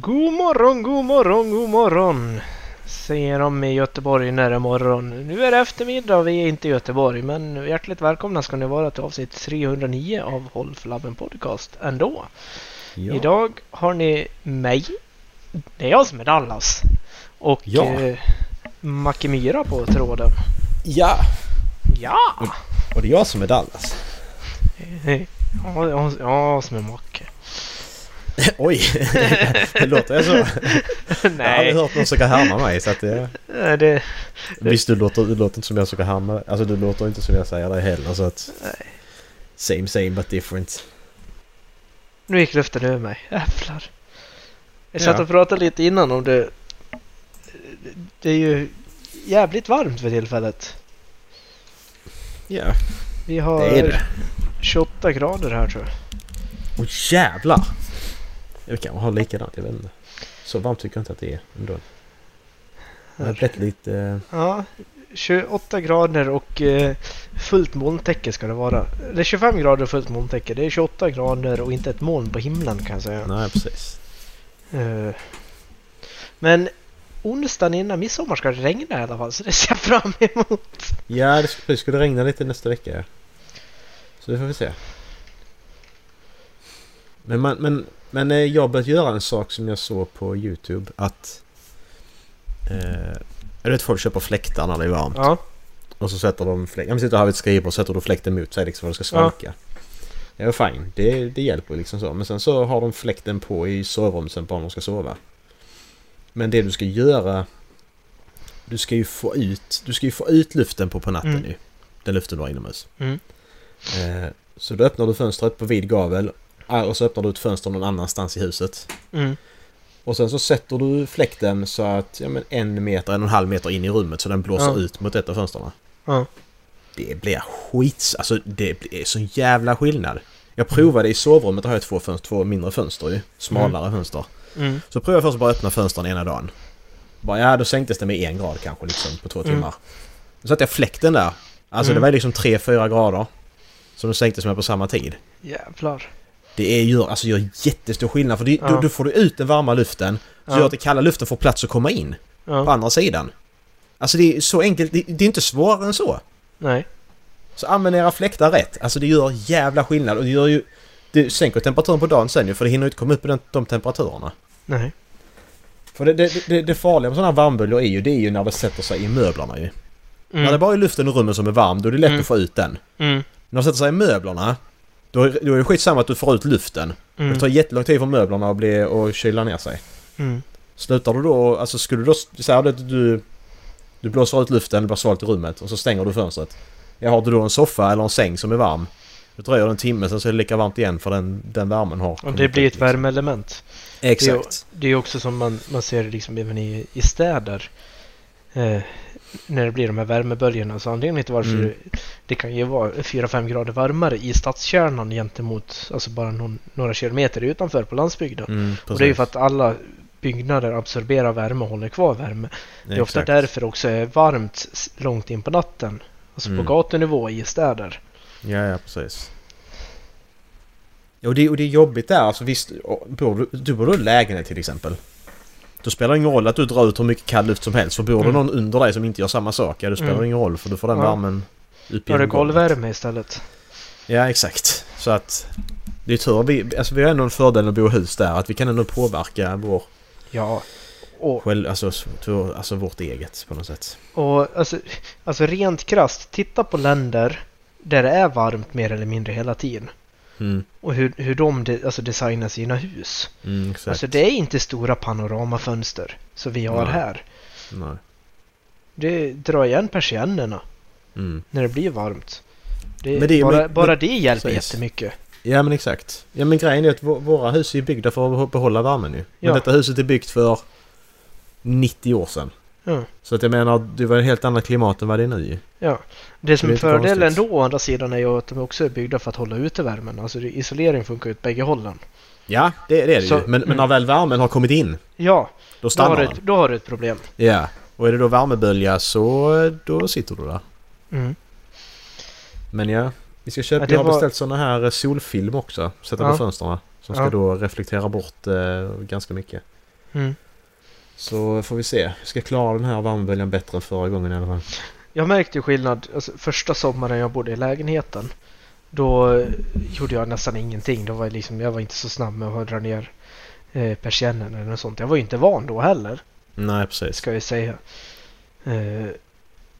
God morgon, god morgon, god morgon. Säger de i Göteborg när det är morgon. Nu är det eftermiddag och vi är inte i Göteborg. Men hjärtligt välkomna ska ni vara till avsnitt 309 av Håll Flabben Podcast ändå. Ja. Idag har ni mig. Det är jag som är Dallas. Och Ja. eh, Macke Myra på tråden. ja, Ja! och det är jag som är Dallas. Ja, ja, ja som är Macke. Oj, det låter jag så? Jag har aldrig Nej, hört någon försöka härma mig så att det... det, det, Visst, du låter, du låter inte som jag försöker härma dig. Alltså du låter inte som jag säger det heller så att... Same same but different. Nu gick luften över mig. Jävlar. Jag satt Ja. och pratade lite innan om det. Det är ju jävligt varmt för tillfället. Ja, Vi har det är det. 28 grader här tror jag. Åh jävlar! Jag kan ha likadant, jag vet inte. Så varmt tycker jag inte att det är ändå. Det har blivit lite... eh, Ja, 28 grader och eh, fullt molntäcke ska det vara. Eller 25 grader och fullt molntäcke. Det är 28 grader och inte ett moln på himlen kan jag säga. Nej, precis. Eh, Men onsdagen innan midsommar ska det regna i alla fall så det ser jag fram emot. Ja, det skulle, det skulle regna lite nästa vecka. Så det får vi se. Men, man, men, men eh, jag har börjat göra en sak som jag såg på YouTube. Att... Eh, jag vet folk köper fläktar när det är varmt. Ja, Och så sätter de fläkten... Ja sitter här vid ett skrivbord och sätter du fläkten mot sig liksom för att det ska svalka. Ja, fine. Det, det hjälper liksom så. Men sen så har de fläkten på i sovrummet sen på när de ska sova. Men det du ska göra... Du ska ju få ut... Du ska ju få ut luften på på natten Mm. ju. Den luften du har inomhus. Mm. Eh, så då öppnar du fönstret på vid gavel. Ah, Och så öppnar du ett fönster någon annanstans i huset. mm, Och sen så sätter du fläkten så att ja, men en meter, en och en halv meter in i rummet så den blåser Ja. ut mot ett av fönstren. ja. Det blir skits... Alltså det blir sån jävla skillnad. Jag provade i sovrummet, där har jag två, fönster, två mindre fönster ju. Smalare fönster. Mm. Så provade jag först bara öppna fönstren ena dagen. Bara, ja, då sänktes det med en grad kanske liksom på två Mm. timmar. Då satte jag fläkten där. Alltså Mm. det var liksom 3-4 grader. Som de sänktes med på samma tid. Jävlar. Det är, gör, alltså, gör jättestor skillnad för det, Ja. då, då får du ut den varma luften. Så Ja. gör att den kalla luften får plats att komma in på Ja. andra sidan. Alltså det är så enkelt, det, det är inte svårare än så. Nej. Så använd era fläktar rätt. Alltså det gör jävla skillnad och det gör ju... Det sänker temperaturen på dagen sen ju för det hinner ju inte komma upp i den, de temperaturerna. Nej. För det, det, det, det farliga med sådana här varmböljor är ju det är ju när det sätter sig i möblerna ju. Mm. När det bara är luften i rummet som är varm då är det lätt Mm. att få ut den. Mm. När det sätter sig i möblerna då, då är det skitsamma att du får ut luften. Mm. Det tar jättelång tid för möblerna att bli, och kyla ner sig. Mm. Slutar du då, alltså skulle du då säga att du, du blåser ut luften, det blir svalt i rummet och så stänger du fönstret. Ja, har du då en soffa eller en säng som är varm. Då dröjer det en timme sen så är det lika varmt igen för den, den värmen har Och det blir ett liksom. värmeelement. Exakt. Det är ju också som man, man ser liksom även i, i städer. Eh, när det blir de här värmeböljorna. Så anledningen till varför Mm. det, det kan ju vara 4-5 grader varmare i stadskärnan gentemot alltså bara någon, några kilometer utanför på landsbygden. Mm, Och det är ju för att alla byggnader absorberar värme och håller kvar värme. Det är ofta Exakt. därför också är varmt långt in på natten. Alltså Mm. på gatunivå i städer. Ja, ja precis. Och det, och det är jobbigt där. Alltså visst, bor du, du bor i lägenhet till exempel. Då spelar det ingen roll att du drar ut hur mycket kall luft som helst. För bor det Mm. någon under dig som inte gör samma sak, ja då spelar Mm. det ingen roll för du får den Ja. värmen upp det genom golvet. golvvärme istället. Ja, exakt. Så att det är tur. Vi, alltså, vi har ändå en fördel att bo i hus där. Att vi kan ändå påverka vår, Ja. Och själv, alltså, alltså vårt eget på något sätt. Och alltså, alltså rent krasst, titta på länder där det är varmt mer eller mindre hela tiden. Mm, Och hur, hur de de, alltså designar sina hus. mm, exakt. Alltså det är inte stora panoramafönster som vi har Nej. här. Nej. Det drar igen persiennerna Mm. när det blir varmt. Det, Men det bara, men- bara det hjälper precis. jättemycket. Ja men exakt. Ja men grejen är att vå- våra hus är byggda för att behålla värmen ju. Men Ja. detta huset är byggt för 90 år sedan. Ja. Så att jag menar, det var ett helt annat klimat än vad det är nu. Ja. Det som Det är fördelen då å andra sidan är ju att de också är byggda för att hålla ute värmen. Alltså isolering funkar ju åt bägge hållen. Ja, det, det är det Så- ju. Men, men mm. när väl värmen har kommit in, Ja, då då har, stannar den. ett, då har du ett problem. Ja. Och är det då värmebölja så då sitter du där. Mm. Men ja, vi ska köpa, Ja, jag har var- beställt såna här eh, solfilm också. Sätta Ja. på fönstren. Som ska Ja. då reflektera bort eh, ganska mycket. Mm. Så får vi se. Jag ska klara den här varmböljan bättre än förra gången i alla fall. Jag märkte ju skillnad. Alltså, första sommaren jag bodde i lägenheten. Då eh, gjorde jag nästan ingenting. Då var jag, liksom, jag var inte så snabb med att dra ner eh, persiennen eller något sånt. Jag var ju inte van då heller. Nej, precis. Ska jag säga. Eh,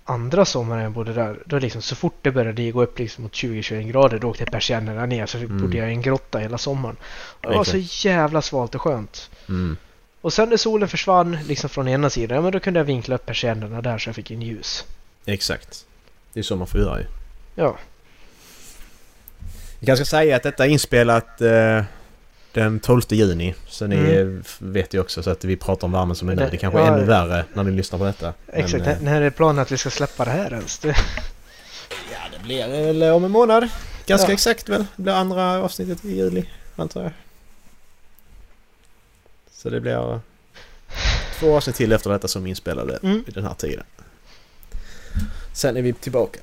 andra sommaren jag bodde där. Då liksom så fort det började gå upp liksom mot 20-21 grader. Då åkte persiennerna ner. Så Mm. bodde jag i en grotta hela sommaren. Det var så jävla svalt och skönt. Mm. Och sen när solen försvann liksom från ena sidan. Ja men då kunde jag vinkla upp persiennerna där så jag fick in ljus. Exakt. Det är så man får göra ju. Ja. Jag kanske ska säga att detta är inspelat eh, den 12 juni. Så ni Mm. eh, vet ju också så att vi pratar om värmen som är nu. Det- kanske är ja. ännu värre när ni lyssnar på detta. Exakt, Men, eh, när är planen att vi ska släppa det här ens? Det, ja, det blir väl om en månad. Ganska Ja. exakt väl. Det blir andra avsnittet i juli, antar jag. Så det blir två avsnitt till efter detta som inspelade Mm. vid den här tiden. Sen är vi tillbaka.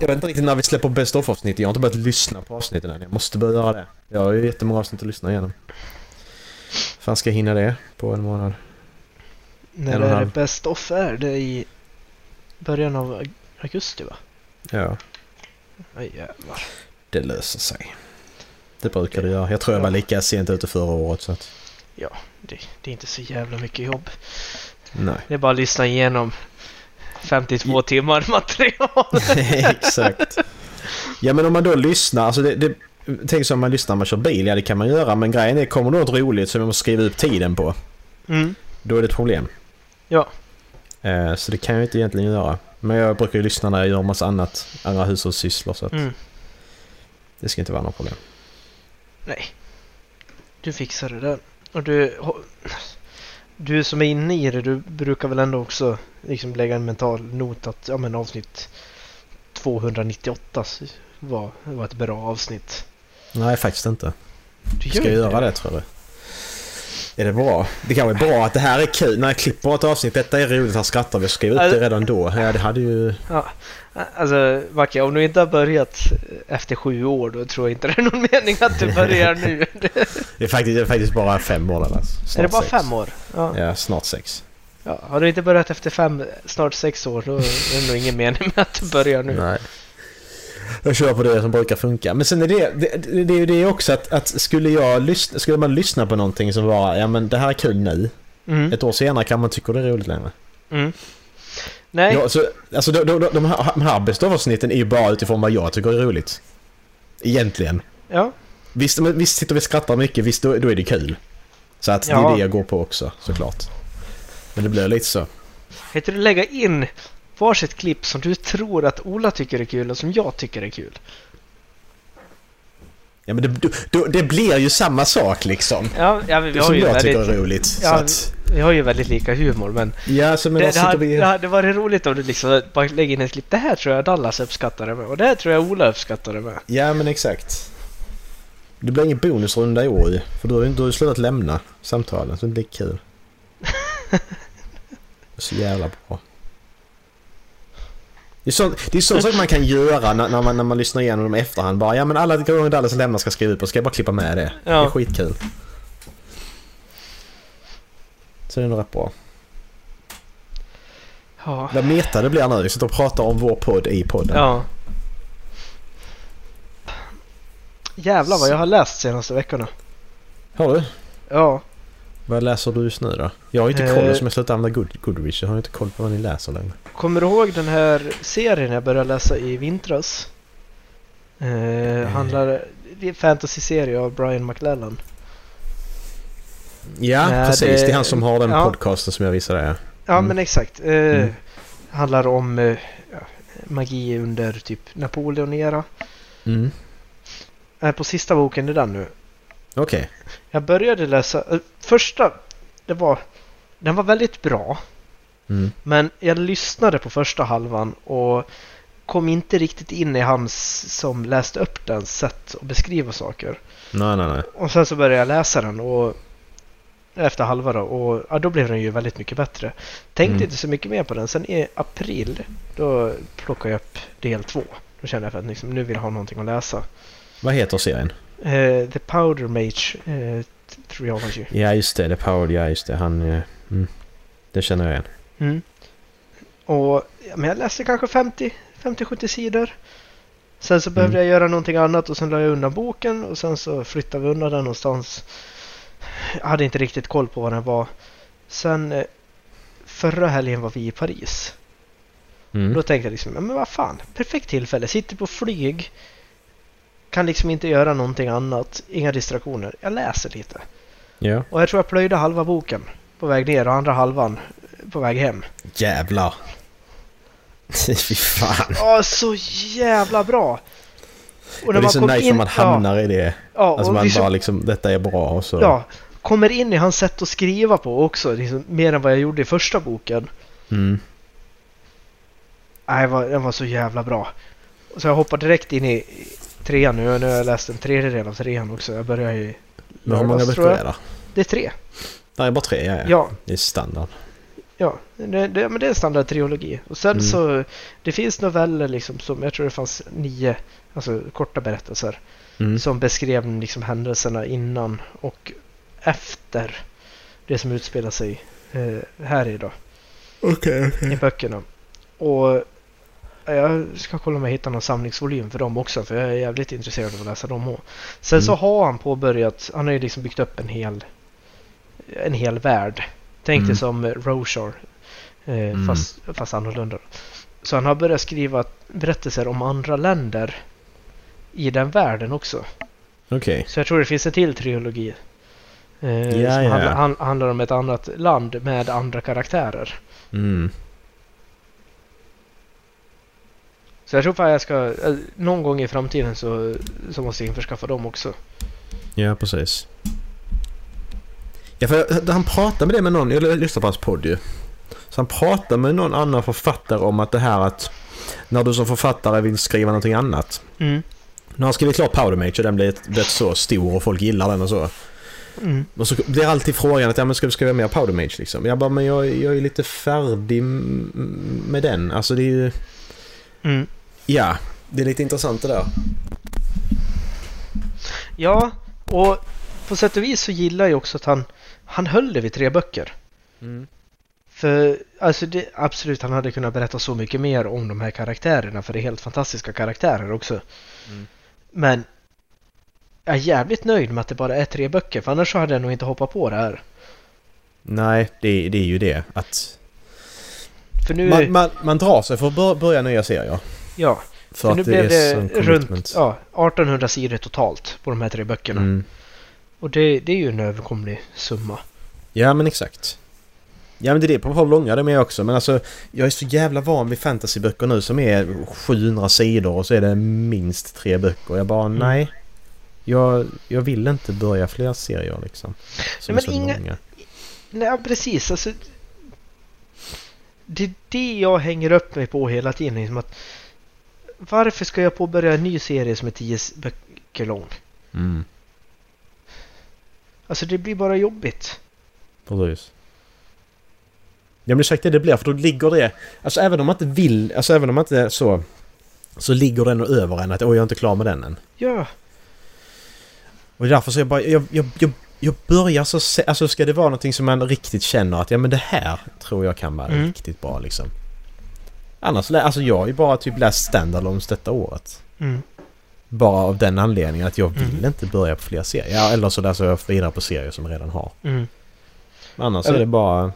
Jag vet inte riktigt när vi släpper Best of avsnitt. Jag har inte börjat lyssna på avsnitten än. Jag måste börja göra det. Jag har ju jättemånga avsnitt att lyssna igenom. Fan ska jag hinna det på en månad? när är det. Best Off är? Det är i början av au- augusti va? Ja, Aj jävlar. det löser sig. Det brukar det göra. Jag tror jag var lika sent ute förra året så att... Det, det är inte så jävla mycket jobb. Nej. Det är bara att lyssna igenom 52 timmar material. Exakt. Ja men om man då lyssnar, alltså det, det, tänk så om man lyssnar när man kör bil, ja det kan man göra men grejen är kommer det något roligt som man måste skriva upp tiden på, Mm. då är det ett problem. Ja. Eh, så det kan jag inte egentligen göra. Men jag brukar ju lyssna när jag gör massa annat, andra hushållssysslor så att Mm. det ska inte vara något problem. Nej. Du fixar det där. Och du... Du som är inne i det, du brukar väl ändå också liksom lägga en mental not att ja men avsnitt 298 var, var ett bra avsnitt. Nej faktiskt inte. Du Ska jag ju göra det tror du? Är det bra? Det kanske är bra att det här är kul. När jag klipper ett avsnitt, detta är roligt, här skrattar vi och skriver upp Alltså- det redan då. Ja det hade ju... Alltså, Macke, om du inte har börjat efter sju år då tror jag inte det är någon mening att du börjar nu. Det är faktiskt, det är faktiskt bara fem år alltså. är det Snart bara sex. fem år? Ja. Ja, snart sex. ja. Har du inte börjat efter fem, snart sex år, då är det nog ingen mening med att du börjar nu. Nej. Jag kör på det som brukar funka. Men sen är det, det, det, det är ju det också att, att skulle jag lyssna, skulle man lyssna på någonting som var ja men det här är kul nu. Mm. Ett år senare kan man tycka det är roligt längre. Mm. Nej, Ja, så, alltså de, de, de här, de här best of-avsnitten är ju bara utifrån vad jag tycker är roligt. Egentligen. ja. Visst, men, visst sitter vi och skrattar mycket, visst då, då är det kul. Så att det Ja. är det jag går på också såklart. Men det blir lite så. Heter det lägga in varsitt klipp som du tror att Ola tycker är kul och som jag tycker är kul? Ja men det, då, det blir ju samma sak liksom. Ja, ja vi, har som ju jag tycker väldigt, är roligt. ja, att, vi har ju väldigt lika humor men ja, så men det, det, hade, vi... det hade varit roligt om du liksom bara lägger in ett klipp. Det här tror jag Dallas uppskattar det med och det här tror jag Ola uppskattar det med. Ja men exakt. Det blir ingen bonusrunda i år ju. För du har ju du har ju slutat lämna samtalen så det blir kul. Det är så jävla bra. Det är sånt, det är sånt saker man kan göra när, när, man, när man lyssnar igenom dem i efterhand. Bara ja men alla gånger Dallas lämnar ska skriva upp och ska jag bara klippa med det. Det är Ja. skitkul. Så det är nog rätt bra. Ja. Vad meta det blir nu. Vi sitter och pratar om vår podd i podden. ja. Jävlar vad jag har läst senaste veckorna. Har du? Ja. Vad läser du just nu då? Jag har inte koll Eh. eftersom jag slutat använda Good, Goodreach. Jag har inte koll på vad ni läser längre. Kommer du ihåg den här serien jag började läsa i vintras? Eh, handlar, det är en fantasy-serie av Brian McLellan. Ja, Nej, precis. det- är han som har den ja. podcasten som jag visade. Ja. Ja Mm. men exakt. Eh, Mm. Handlar om eh, ja, magi under typ Napoleon-era. Mm. Är på sista boken i den nu. Okej. Jag började läsa, eh, första, det var, den var väldigt bra. Mm. Men jag lyssnade på första halvan och kom inte riktigt in i hans som läste upp den sätt att beskriva saker. Nej, nej, nej. Och sen så började jag läsa den och efter halva då och ja, då blev den ju väldigt mycket bättre. Tänkte Mm. inte så mycket mer på den. Sen i april då plockade jag upp del två. Då kände jag för att liksom, nu vill jag ha någonting att läsa. Vad heter serien? Eh, The Powder Mage, eh, jag var ju. Ja just det, The Powered, ja just det. Han... eh, Mm, det känner jag igen. Mm. Och ja, men jag läste kanske 50 50-70 sidor. Sen så behövde Mm. jag göra någonting annat och sen la jag undan boken och sen så flyttade vi undan den någonstans. Jag hade inte riktigt koll på vad den var. Sen eh, förra helgen var vi i Paris. Mm. Då tänkte jag liksom, men vad fan, perfekt tillfälle. Sitter på flyg. Kan liksom inte göra någonting annat. Inga distraktioner. Jag läser lite. Ja. Och jag tror jag plöjde halva boken på väg ner och andra halvan på väg hem. Jävlar. Fy fan. Ja, så jävla bra! Och det är så nice när man hamnar i det. Ja, ja, Alltså och man liksom, bara liksom, detta är bra och så. ja, kommer in i hans sätt att skriva på också. Liksom, mer än vad jag gjorde i första boken. Mm. Nej, var, den var så jävla bra. Så jag hoppar direkt in i trean nu. Nu har jag läst en tredjedel av trean också. Jag börjar i Men hur många böcker är det? Det är tre. Är bara tre, ja, ja. Ja, Det är standard. Ja. Det, det, men det är en standardtrilogi. Och sen Mm. så, det finns noveller liksom som, jag tror det fanns nio, alltså korta berättelser. Mm. Som beskrev liksom händelserna innan och efter det som utspelar sig eh, här idag Okej, okej. i böckerna. Och jag ska kolla om jag hittar någon samlingsvolym för dem också för jag är jävligt intresserad av att läsa dem också. Sen så Mm. har han påbörjat, han har ju liksom byggt upp en hel en hel värld. Tänk Mm. dig som Roshar eh, Mm. fast, fast annorlunda. Så han har börjat skriva berättelser om andra länder i den världen också. Okej. Så jag tror det finns en till trilogi. Eh, Ja, som ja. Handlar, han, handlar om ett annat land med andra karaktärer. Mm. Så jag tror fan jag ska, eh, någon gång i framtiden så, så måste jag införskaffa dem också. Ja, precis. Ja, för han pratade med det med någon, jag lyssnade på hans podd ju. Så han pratade med någon annan författare om att det här att när du som författare vill skriva någonting annat. Mm. När han skriver klart Powder och den blir blivit så stor och folk gillar den och så. Mm. Och så blir alltid frågan att ja, men ska du skriva mer Powder Mage liksom? Jag bara, men jag, jag är lite färdig med den. Alltså det är ju... Mm. Ja, det är lite intressant det där. Ja, och på sätt och vis så gillar jag också att han, han höll det vid tre böcker. Mm. För alltså det, absolut, han hade kunnat berätta så mycket mer om de här karaktärerna för det är helt fantastiska karaktärer också. Mm. Men jag är jävligt nöjd med att det bara är tre böcker för annars så hade jag nog inte hoppat på det här. Nej, det, det är ju det. Att För nu, man, man, man drar sig för att bör- börja nya serier. ja, För för nu det blev det sån runt ja, 1800 sidor totalt på de här tre böckerna. Mm. Och det, det är ju en överkomlig summa. Ja, men exakt. Ja, men det är det på hur långa de är också. Men alltså, jag är så jävla van vid fantasyböcker nu som är 700 sidor och så är det minst tre böcker. Jag bara, Mm. nej. Jag, jag vill inte börja fler serier liksom. Som Nej, är men så inga- långa. Nej, precis. Alltså, det är det jag hänger upp mig på hela tiden. Liksom att, varför ska jag påbörja en ny serie som är tio böcker lång? Mm, Alltså det blir bara jobbigt. precis. Ja men exakt det det blir för då ligger det... Alltså även om man inte vill, alltså även om man inte är så... Så ligger ändå över en att oj jag är inte klar med den än. Ja, Och därför så jag bara, jag, jag, jag, jag börjar så se, Alltså ska det vara någonting som man riktigt känner att ja men det här tror jag kan vara Mm. riktigt bra liksom. Annars, alltså jag har ju bara typ läst standalones detta året. mm. Bara av den anledningen att jag vill Mm. inte börja på fler serier. Ja, eller så läser jag vidare på serier som jag redan har. Mm. Annars Eller- är det bara...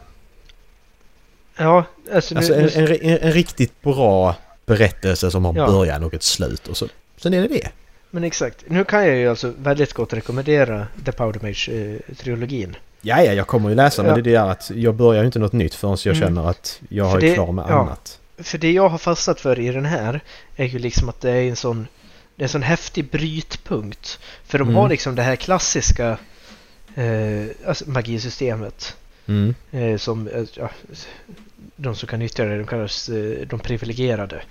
ja alltså, Alltså nu, en, en, en, riktigt bra berättelse som har Ja. början och ett slut och så... Sen är det det. men exakt. Nu kan jag ju alltså väldigt gott rekommendera The Powder Mage-trilogin. Ja, ja, jag kommer ju läsa men Ja. det är det att jag börjar ju inte något nytt förrän jag Mm. känner att jag har det- klar med ja. annat. För det jag har fastnat för i den här är ju liksom att det är en sån det är en sån häftig brytpunkt. För de Mm. har liksom det här klassiska eh, alltså magisystemet Mm. eh, som eh, ja, de som kan nyttja det, de kallas eh, de privilegierade.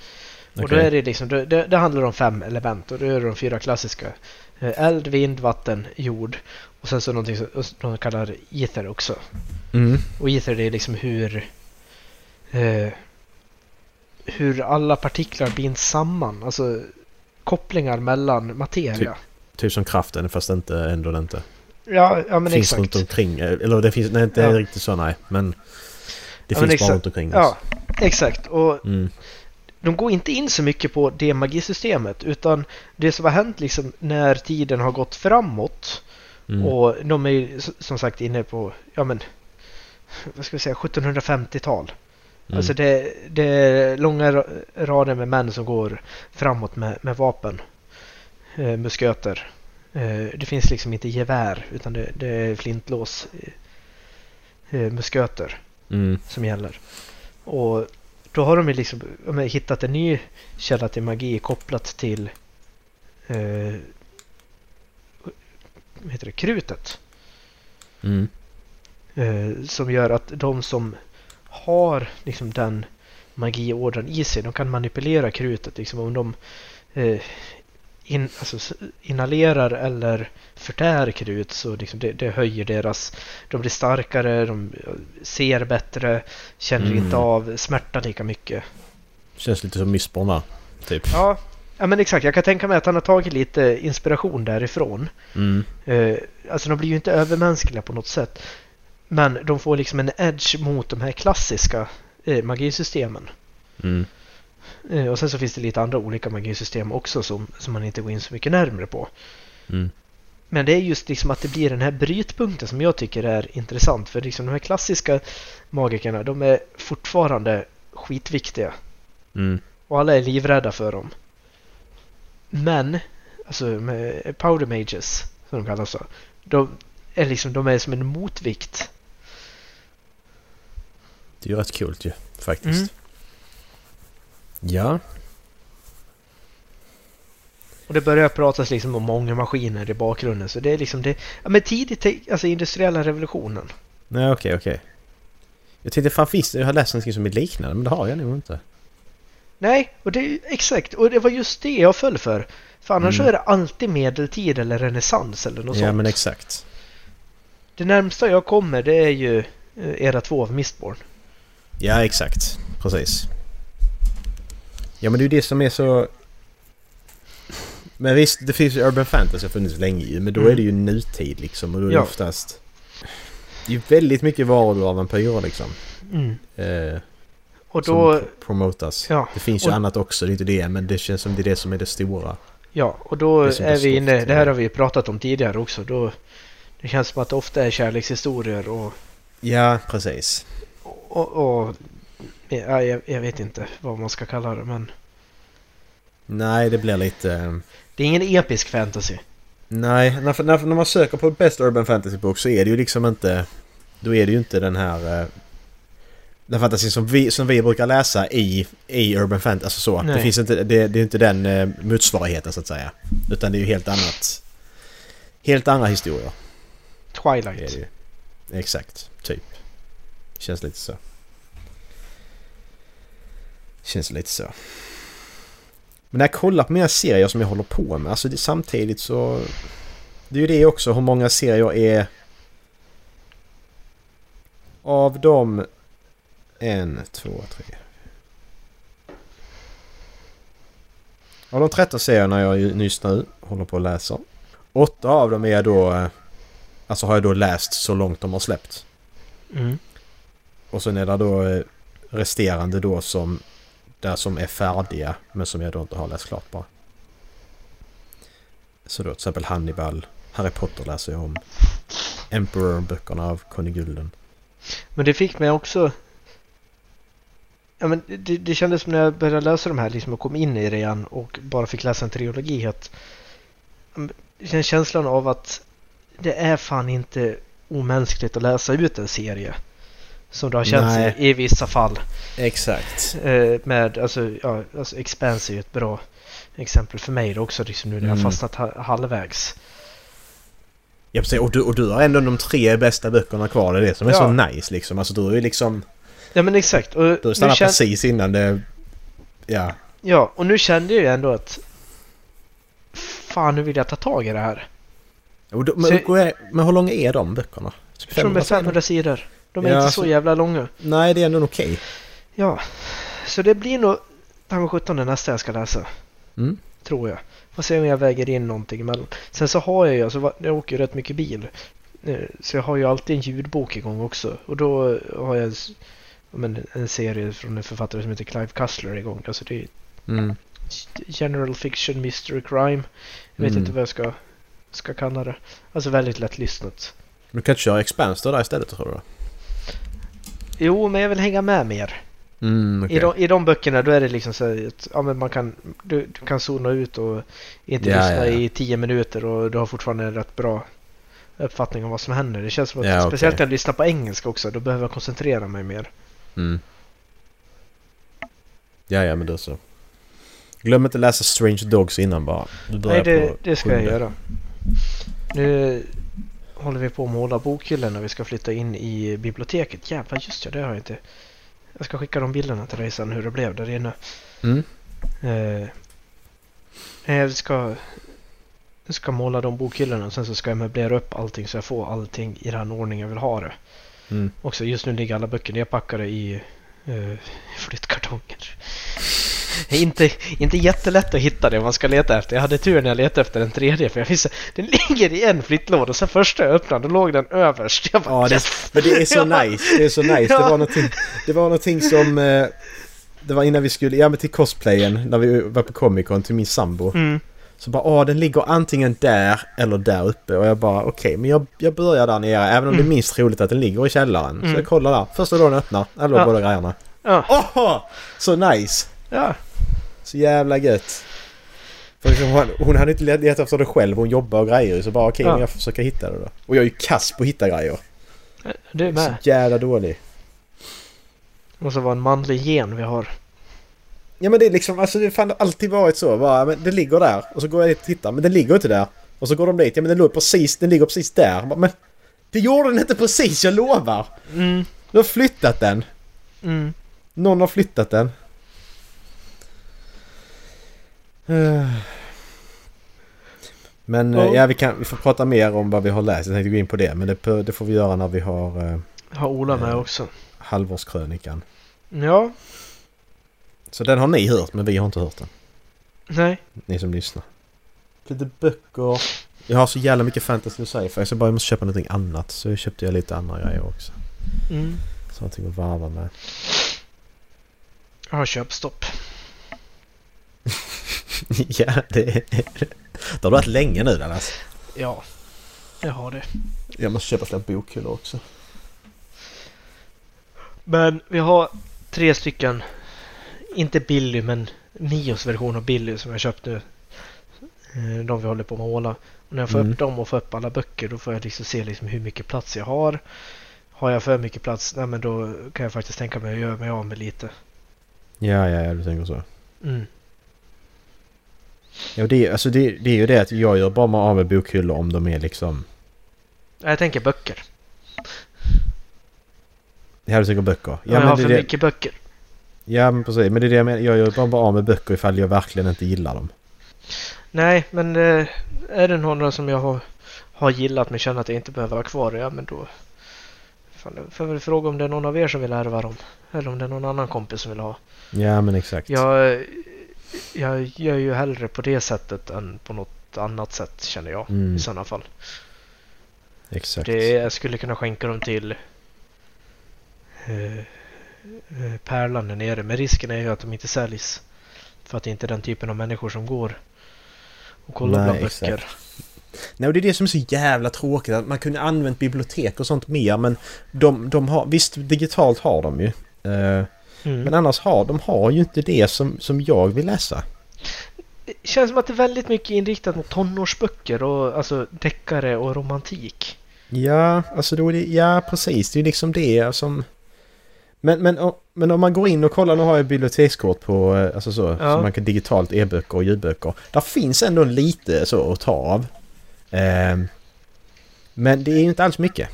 Och då är det liksom, det, det, det handlar om fem element och då är det de fyra klassiska. Eh, eld, vind, vatten, jord och sen så någonting som de kallar ether också. Mm. Och ether det är liksom hur eh, hur alla partiklar binds samman. Alltså kopplingar mellan materia. Typ som kraften fast inte ändå inte. Ja, ja men finns exakt. runt omkring. Eller det finns, nej inte Ja. riktigt så nej. Men det Ja, men finns bara exakt. runt omkring Ja, oss. exakt. Och Mm. de går inte in så mycket på det magisystemet utan det som har hänt liksom när tiden har gått framåt Mm. och de är som sagt inne på, ja men, vad ska vi säga, 1750-tal. Mm. Alltså det, det är långa ra- rader med män som går framåt med, med vapen, eh, musköter. Eh, det finns liksom inte gevär utan det, det är flintlås eh, eh, musköter Mm. som gäller. Och då har de ju liksom hittat en ny källa till magi kopplat till eh, heter det, krutet. Mm. Eh, som gör att de som har liksom den magiordern i sig, de kan manipulera krutet. Liksom, om de eh, in, alltså, inhalerar eller förtär krut så liksom det, det höjer deras... De blir starkare, de eh, ser bättre, känner Mm. inte av smärta lika mycket. Känns lite som Mistborn där. Typ. Ja, ja men exakt. Jag kan tänka mig att han har tagit lite inspiration därifrån. Mm. Eh, alltså de blir ju inte övermänskliga på något sätt. Men de får liksom en edge mot de här klassiska eh, magisystemen. Mm. Eh, och sen så finns det lite andra olika magisystem också som, som man inte går in så mycket närmare på. Mm. Men det är just liksom att det blir den här brytpunkten som jag tycker är intressant. För liksom de här klassiska magikerna, de är fortfarande skitviktiga. Mm. Och alla är livrädda för dem. Men, alltså med Powder Mages, som de kallas så. De är liksom, de är som en motvikt. Det är ju rätt coolt ju. Faktiskt. Mm. Ja. Och det börjar pratas liksom om många maskiner i bakgrunden. Så det är liksom det, ja men tidigt, alltså industriella revolutionen. Nej okej okej. Jag tänkte fan finns det, jag har läst någonting som är liknande men det har jag nog inte. Nej, och det är exakt, och det var just det jag föll för. För annars Mm. så är det alltid medeltid eller renässans eller något ja sånt. men exakt. Det närmsta jag kommer det är ju eh, era två av Mistborn. Ja exakt. Precis. Ja men det är ju det som är så... Men visst, det finns ju Urban Fantasy har funnits länge ju, men då Mm. är det ju nutid liksom. Och då är det Ja. oftast... Det är ju väldigt mycket varor av vampyrer liksom. Mm. Eh, Och som då, pro- promotas. ja, Det finns ju och- annat också, det är inte det. Men det känns som det är det som är det stora. ja, och då är som är vi inne, det här har vi pratat om tidigare också. Då, det känns som att det ofta är kärlekshistorier och, Ja, precis. Och, och ja, jag, jag vet inte vad man ska kalla det men Nej, det blir lite... eh, det är ingen episk fantasy. Nej, när, när, när man söker på Best Urban Fantasy Book så är det ju liksom inte... Då är det ju inte den här... eh, Den fantasy som vi, som vi brukar läsa i, i Urban Fantasy. Alltså så. Det, Nej. finns inte, det, det är inte den eh, motsvarigheten så att säga. Utan det är ju helt annat. Helt andra historier. Det Twilight. det ju. Exakt, typ. Känns lite så. Känns lite så. Men när jag kollar på mina serier som jag håller på med, alltså det, samtidigt så... Det är ju det också, hur många serier är... Av dem... En, två, tre... Av de 13 serierna jag ju nyss nu håller på att läsa. Åtta av dem är jag då... Eh, alltså har jag då läst så långt de har släppt. Mm. Och sen är det då eh, resterande då som... Där som är färdiga men som jag då inte har läst klart bara. Så då till exempel Hannibal, Harry Potter läser jag om. Emperor-böckerna av Conny Gulden. Men det fick mig också... Ja, men det, det kändes som när jag började läsa de här liksom och kom in i det igen och bara fick läsa en trilogi att Den känslan av att det är fan inte omänskligt att läsa ut en serie. Som det har känts Nej. i, i vissa fall. Exakt. Eh, med, alltså, ja, alltså Expanse är ju ett bra exempel för mig också liksom nu när jag Mm. fastnat ha, halvvägs. Ja, precis. Och, du, och du har ändå de tre bästa böckerna kvar. Det är det som är Ja. så nice liksom. Alltså du är ju liksom... Ja men exakt. Och Du stannar kän- precis innan det... Ja. Ja, och nu kände jag ju ändå att Fan, nu vill jag ta tag i det här. Och då, Så- men, hur är- men hur långa är de böckerna? Typ Jag tror de är 500 500 sidor. De är Ja, inte så jävla långa. Nej, det är ändå okej. Ja, så det blir nog Tango 17 det nästa jag ska läsa. Mm. Tror jag. Får se om jag väger in någonting emellan. Sen så har jag ju, alltså, jag åker ju rätt mycket bil. eh, så jag har ju alltid en ljudbok igång också. Och då har jag men, en serie från en författare som heter Clive Cussler igång. Alltså det är Mm. general fiction, mystery crime. Jag vet Mm. inte vad jag ska, ska kalla det. Alltså väldigt lätt lyssnat. Du kan köra Expanse där istället tror du? Jo, men jag vill hänga med mer. Mm, okej. I, de, I de böckerna då är det liksom så att ja, men man kan, du, du kan zona ut och inte Ja, lyssna ja, ja. i tio minuter och du har fortfarande en rätt bra uppfattning om vad som händer. Det känns som att Ja, okej. speciellt när jag lyssnar på engelska också, då behöver jag koncentrera mig mer. Mm. Ja, ja, men då så. Glöm inte läsa Strange Dogs innan bara. Nej, det, det ska jag göra. Nu håller vi på att måla bokhyllan när vi ska flytta in i biblioteket. Jävlar, just ja, det har jag inte. Jag ska skicka de bilderna till dig sen hur det blev där inne. Mm. Eh, jag ska, jag ska måla de bokhyllorna och sen så ska jag möblera upp allting så jag får allting i den ordning jag vill ha det. Mm. Också just nu ligger alla böcker nedpackade i eh, flyttkartonger. Inte, inte jättelätt att hitta det man ska leta efter. Jag hade tur när jag letade efter den tredje för jag visste den ligger i en flyttlåda och sen första jag öppnade då låg den överst. Jag bara, Ja, det, yes! men det är så nice. Det är så nice. Det var någonting, det var någonting som... Eh, det var innan vi skulle, ja men till cosplayen, när vi var på Comic Con till min sambo. Mm, Så bara åh den ligger antingen där eller där uppe och jag bara okej men jag, jag börjar där nere även om det är Mm. minst troligt att den ligger i källaren. Så Mm. jag kollar där. Första dagen öppnar, eller Ja. båda grejerna. ja, Åh! Så nice! ja. Så jävla gött. För liksom hon, hon hade inte letat efter det själv, hon jobbar och grejer så bara okej Ja. men jag försöker hitta det då. Och jag är ju kass på att hitta grejer. Du är Så med. jävla dålig. Det måste vara en manlig gen vi har. Ja men det är liksom, alltså det har alltid varit så. Bara, men det ligger där. Och så går jag dit och tittar, men den ligger inte där. Och så går de dit, ja men den, låg precis, den ligger precis där. Bara, Men det gjorde den inte precis, jag lovar! Mm, Du har flyttat den. mm. Någon har flyttat den. Men Ja. ja, vi, kan, vi får prata mer om vad vi har läst. Jag tänkte gå in på det. Men det, det får vi göra när vi har eh, Har Ola med Eh. också. halvårskrönikan. Ja, Så den har ni hört, men vi har inte hört den. nej. Ni som lyssnar. Lite böcker. Jag har så jävla mycket fantasy och sci-fi så jag bara måste köpa någonting annat. Så köpte jag lite andra grejer också. Mm. Så någonting att varva med. Jag har köpstopp. ja, det, det har varit länge nu Dallas. Ja, jag har det. Jag måste köpa fler bokhyllor också. Men vi har tre stycken, inte Billy men Mios version av Billy som jag köpt nu. Eh, De vi håller på att måla. Och när jag får Mm. upp dem och får upp alla böcker då får jag liksom se liksom hur mycket plats jag har. Har jag för mycket plats, nej men då kan jag faktiskt tänka mig att göra mig av med lite. Ja, ja, ja, du tänker så. Mm. Ja, det, är- alltså det, det är ju det att jag gör bara mig av med bokhyllor om de är liksom... Jag tänker böcker. Ja, du tänker böcker. Ja, Ja, jag har men för det, mycket böcker. Ja, men precis. Men det är det jag menar. Jag gör bara av med böcker ifall jag verkligen inte gillar dem. Nej, men eh, är det några som jag har, har gillat men känner att jag inte behöver ha kvar, ja men då fan, jag får väl fråga om det är någon av er som vill ärva dem. Eller om det är någon annan kompis som vill ha. Ja, men exakt. Jag, jag gör ju hellre på det sättet än på något annat sätt känner jag Mm, i sådana fall. exakt. Det, jag skulle kunna skänka dem till eh, Pärlan där nere. Men risken är ju att de inte säljs. För att det inte är den typen av människor som går och kollar Nej, bland exakt. böcker. Nej, och det är det som är så jävla tråkigt. Att man kunde använt bibliotek och sånt mer men de, de har... Visst, digitalt har de ju. Eh, Mm. Men annars har de har ju inte det som, som jag vill läsa. Det känns som att det är väldigt mycket inriktat mot tonårsböcker och alltså deckare och romantik. Ja, alltså då är det... Ja, precis. Det är liksom det som... Men, men, men om man går in och kollar, nu har jag bibliotekskort på, eh, alltså så, Ja. så man kan digitalt e-böcker och ljudböcker. Där finns ändå lite så att ta av. Ehm, men det är ju inte alls mycket.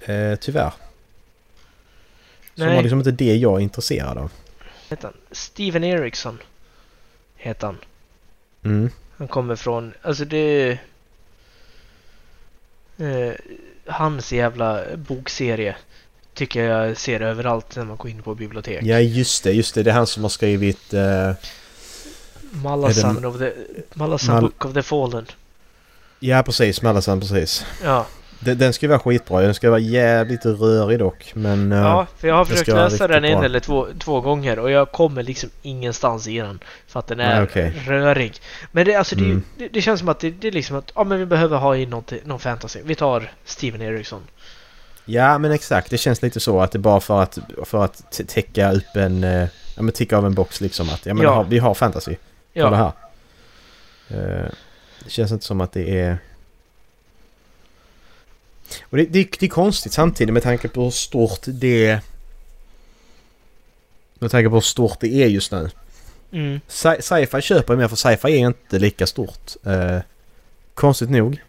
Eh, tyvärr. Som Nej. har liksom inte det jag är intresserad av. Heter han? Steven Eriksson heter han. Mm. Han kommer från, alltså det... Eh, hans jävla bokserie tycker jag ser överallt när man går in på bibliotek. Ja, just det, just det. Det är han som har skrivit... Malasan Är det- of the... Malasan Mal- Book of the Fallen. Ja precis, Smällasen precis. Ja, Den, den ska vara skitbra. Den ska vara jävligt rörig dock. Men... eh, ja för jag har försökt läsa den en eller två, två gånger och jag kommer liksom ingenstans i den. För att den är Nej, okej. rörig. Men det, alltså, Mm. det, det känns som att det, det är liksom att ja, men vi behöver ha in något, någon fantasy. Vi tar Steven Eriksson. Ja men exakt. Det känns lite så att det är bara för att, för att täcka upp en... eh, Ja men ticka av en box liksom att ja men Ja. Vi har fantasy. Kolla Ja, här. Eh, det känns inte som att det är... Och det, det, det är konstigt samtidigt med tanke på hur stort det... Med tanke på hur stort det är just nu. mm, Sci- Sci-fi köper jag mer för sci-fi är inte lika stort. Eh, konstigt nog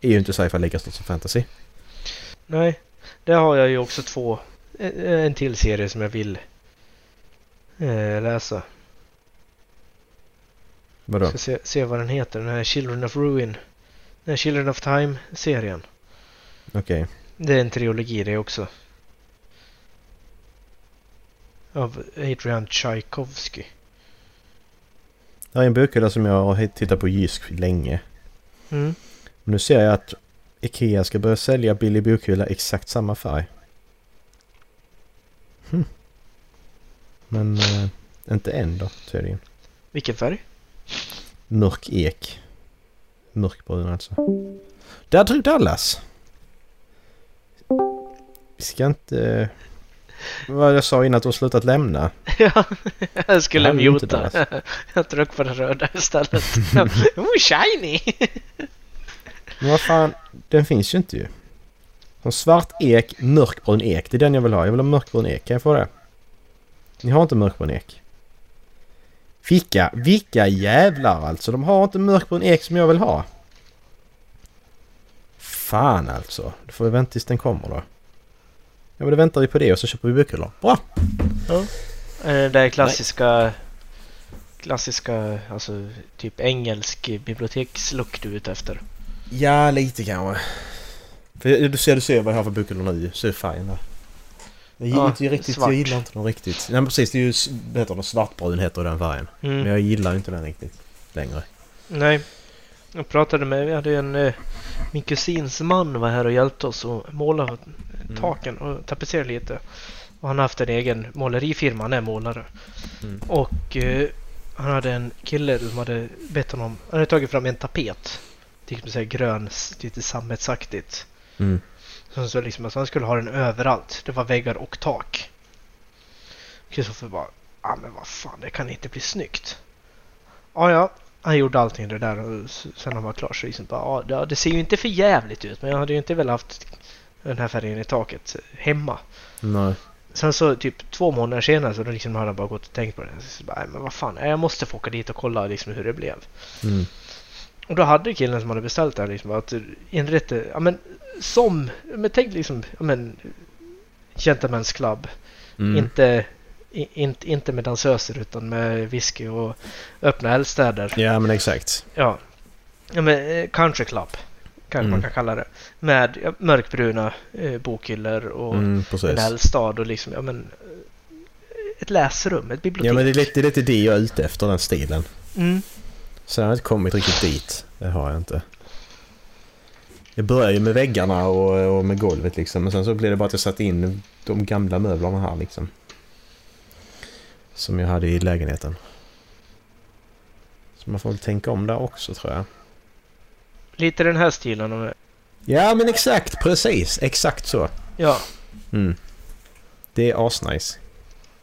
är ju inte sci-fi lika stort som fantasy. Nej. Där har jag ju också två. En, en till serie som jag vill eh, läsa. Vadå? Ska se, se vad den heter. Den här Children of Ruin. Den här Children of Time-serien. Okej. Det är en trilogi det också. Av Adrian Tchaikovsky. Det här är en bokhylla som jag har tittat på Jysk länge. Mm. Men nu ser jag att Ikea ska börja sälja billig bokhylla exakt samma färg. Hm. Men eh, inte än då tydligen. Vilken färg? Mörk ek. Mörkbrun alltså. Där drog Dallas. Vi ska inte... Vad jag sa innan att du har slutat lämna. ja, jag skulle muta. jag tryckte på den röda istället. oh, shiny! Men vad fan, den finns ju inte ju. Som svart ek, mörkbrun ek. Det är den jag vill ha. Jag vill ha mörkbrun ek. Kan jag få det? Ni har inte mörkbrun ek. Vilka, vilka jävlar alltså. De har inte mörkbrun ek som jag vill ha. Fan alltså. Då får vi vänta tills den kommer då. Ja men då väntar vi på det och så köper vi bokhyllor. Bra! Ja. Eh, det där klassiska... Klassiska, alltså typ engelsk bibliotekslook du är ute efter. Ja, lite kanske. För du ser, du ser vad jag har för bokhyllor nu. Ser färgen där. Jag gillar Ja, inte riktigt, svart. jag gillar inte dem riktigt. Nej precis, det är ju vad heter det, svartbrun heter den färgen. Mm. Men jag gillar inte den riktigt längre. Nej. Jag pratade med, vi hade en, eh, min kusins man var här och hjälpte oss att måla taken och tapetsera lite. Och han har haft en egen målerifirma, han är målare. Mm. Och eh, han hade en kille som hade bett honom, han hade tagit fram en tapet. Typ så här grön, lite sammetsaktigt. Mm. Så, så liksom, alltså han skulle ha den överallt. Det var väggar och tak. Kristoffer bara, ja men vad fan, det kan inte bli snyggt. Ja, ja, han gjorde allting det där och sen han var klar så liksom bara, ja, det- det ser ju inte för jävligt ut men jag hade ju inte velat haft den här färgen i taket hemma. Nej. Sen så typ två månader senare så då liksom hade han bara gått och tänkt på det. Så bara, "Nej, men vad fan, jag måste få åka dit och kolla liksom hur det blev. Mm. Och då hade killen som hade beställt det här liksom att inrätta, ja men som, men tänk liksom, ja men Gentlemen's Club. Mm. Inte, i, inte, inte med dansöser utan med whisky och öppna eldstäder. Ja men exakt. Ja. ja men eh, Country Club. Kanske Mm. man kan kalla det. Med ja, mörkbruna eh, bokhyllor och Mm, en eldstad och liksom, ja men eh, ett läsrum, ett bibliotek. Ja men det är, lite, det är lite det jag är ute efter, den stilen. Mm. Sen har jag inte kommit riktigt dit. Det har jag inte. Jag börjar ju med väggarna och, och med golvet liksom. Men sen så blev det bara att jag satte in de gamla möblerna här liksom. Som jag hade i lägenheten. Så man får väl tänka om där också tror jag. Lite den här stilen. och- Ja men exakt, precis. Exakt så. Ja, Mm. Det är asnice.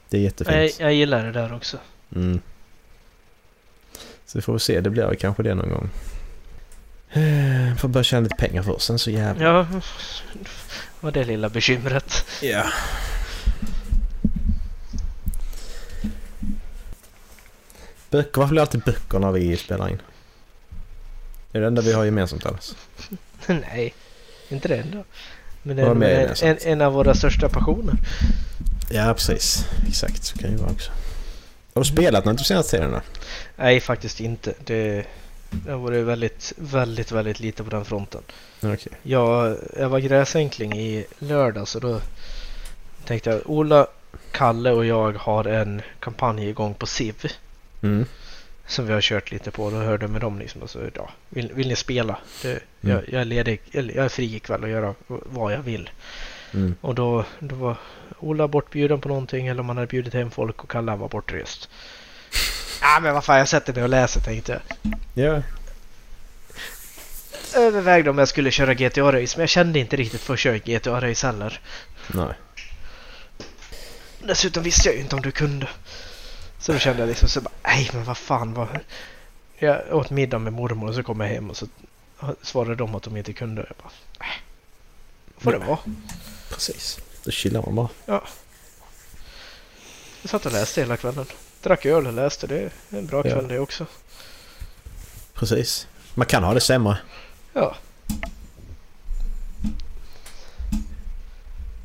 Det är jättefint. jag, jag gillar det där också. Mm. Så vi får väl se, det blir väl kanske det någon gång. Eh, Får börja tjäna lite pengar först, sen så jävlar. Ja, var det lilla bekymret. Ja. Böcker, varför blir alltid böcker när vi spelar in? Det är det enda vi har gemensamt Alice. Nej, inte det ändå. Men det är en, en, en av våra största passioner. Ja, precis. Exakt, så kan det ju vara också. Har du spelat något på senaste då? Nej, faktiskt inte. Det, det har varit väldigt, väldigt, väldigt lite på den fronten. Okej. Jag, jag var gräsänkling i lördag så då tänkte jag Ola, Kalle och jag har en kampanj igång på SIV. Mm. som vi har kört lite på. Då hörde jag med dem liksom. Och så, ja, vill, vill ni spela? Det, Mm. jag, jag är ledig, jag är fri ikväll och göra vad jag vill. Mm. Och då, då var Ola bortbjuden på någonting eller om han hade bjudit hem folk och Kalle var bortrest. Ja men vad fan jag sätter mig och läser tänkte jag. Ja. Övervägde om jag skulle köra GTA Race men jag kände inte riktigt för att köra GTA Race heller. Nej. Dessutom visste jag ju inte om du kunde. Så då kände jag liksom så bara, nej men vad fan vad... Jag åt middag med mormor och så kom jag hem och så svarade de att de inte kunde. Jag bara, nej. Får det vara. Precis. Då chillar man bara. Jag satt och läste hela kvällen. Drack öl och läste. Det är en bra Ja. kväll det också. Precis. Man kan ha det sämre. Ja.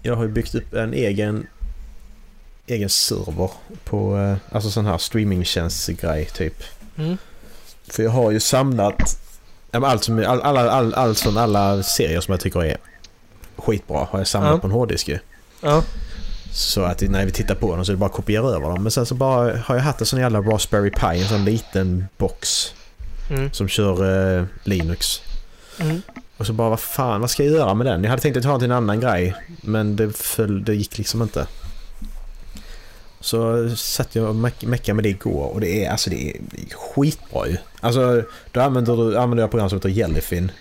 Jag har ju byggt upp en egen egen server på eh, alltså sån här streamingtjänstgrej typ. Mm. För jag har ju samlat ja, allt som, all, alla, all, all, sån, alla serier som jag tycker är skitbra har jag samlat Ja. på en hårddisk ju. Ja. Så att när vi tittar på dem så är det bara att kopiera över dem. Men sen så bara har jag haft en sån jävla Raspberry Pi, en sån liten box Mm. som kör eh, Linux. Mm. Och så bara vad fan, vad ska jag göra med den? Jag hade tänkt att ta den till en annan grej. Men det, föll, det gick liksom inte. Så satt jag och meck- meckade med det igår och det är, alltså det är skitbra ju. Alltså då använder, du, använder jag program som heter Jellyfin.